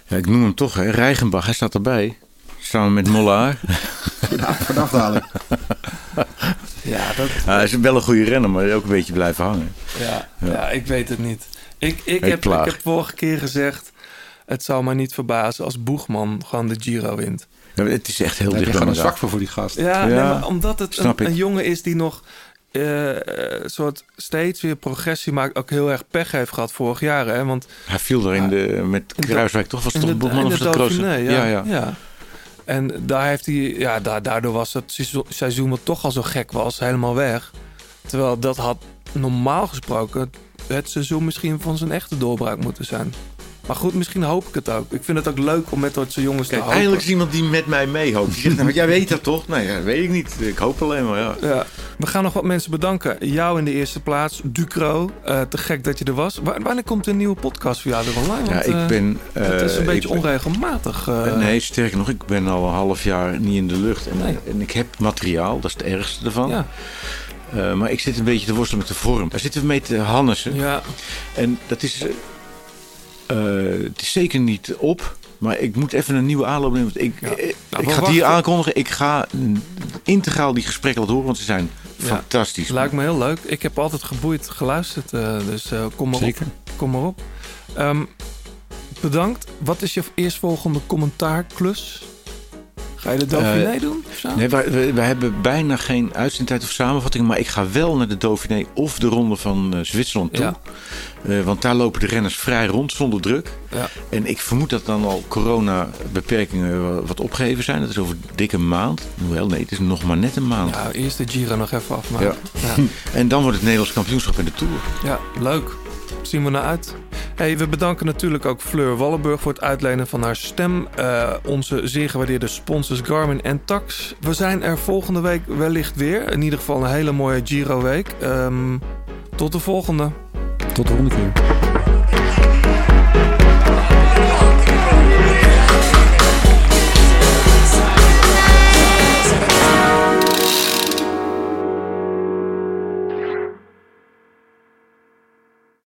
ja, ik noem hem toch, hè, Rijgenbach, hij staat erbij. Samen met Mollaar. (laughs) de afdaling. (laughs) Ja, dat... hij is wel een goede renner, maar ook een beetje blijven hangen. Ja, ja. ik weet het niet. Ik, ik, heb, ik heb vorige keer gezegd... het zou mij niet verbazen als Boegman gewoon de Giro wint. Ja, het is echt heel dicht bij een zwak voor voor die gast. Ja, nee, maar omdat het een, jongen is die nog eh, een soort steeds weer progressie maakt. Ook heel erg pech heeft gehad vorig jaar. Hè? Want Hij viel er in de, met Kruiswijk toch? Was het toch de- Boegman of de? Dauphiné, Ja, ja, ja. En daar heeft hij, ja, da- daardoor was het seizoen- seizoen wat toch al zo gek was, helemaal weg. Terwijl dat had normaal gesproken het seizoen misschien van zijn echte doorbraak moeten zijn. Maar goed, misschien hoop ik het ook. Ik vind het ook leuk om met dat soort jongens Kijk, te hopen. eindelijk is iemand die met mij meehoopt. Die zegt, nou, jij weet dat toch? Nee, ja, weet ik niet. Ik hoop alleen maar, ja. Ja. We gaan nog wat mensen bedanken. Jou in de eerste plaats, Ducro. Eh, te gek dat je er was. Wa- wanneer komt een nieuwe podcast voor jou er online? Ja, Want, ik eh, ben... het is een eh, beetje ben- onregelmatig. nee, sterker nog, ik ben al een half jaar niet in de lucht. En, en ik heb materiaal, dat is het ergste ervan. Ja. Maar ik zit een beetje te worstelen met de vorm. Daar zitten we mee te hannissen. Ja. En dat is... eh, het is zeker niet op. Maar ik moet even een nieuwe aanloop nemen. Want ik, eh, Nou, ik ga het hier aankondigen. Ik ga integraal die gesprekken laten horen. Want ze zijn Ja. fantastisch. Lijkt me heel leuk. Ik heb altijd geboeid geluisterd. eh, dus eh, kom maar Zeker. op. Kom maar op. Ehm, bedankt. Wat is je eerstvolgende commentaarklus? Ga je de Dauphiné Eh, doen? of zo? Nee, wij, wij, wij hebben bijna geen uitzendtijd of samenvatting. Maar ik ga wel naar de Dauphiné of de ronde van eh, Zwitserland toe. Ja. Eh, want daar lopen de renners vrij rond zonder druk. Ja. En ik vermoed dat dan al corona-beperkingen wa- wat opgeheven zijn. Dat is over een dikke maand. Hoewel, nee, het is nog maar net een maand. Ja, eerst de Giro nog even afmaken. Ja. (laughs) En dan wordt het Nederlands kampioenschap in de Tour. Ja, leuk. Zien we naar uit. Hey, we bedanken natuurlijk ook Fleur Wallenburg voor het uitlenen van haar stem. Eh, onze zeer gewaardeerde sponsors Garmin en Tax. We zijn er volgende week wellicht weer. In ieder geval een hele mooie Giro-week. Ehm, tot de volgende. Tot de volgende keer.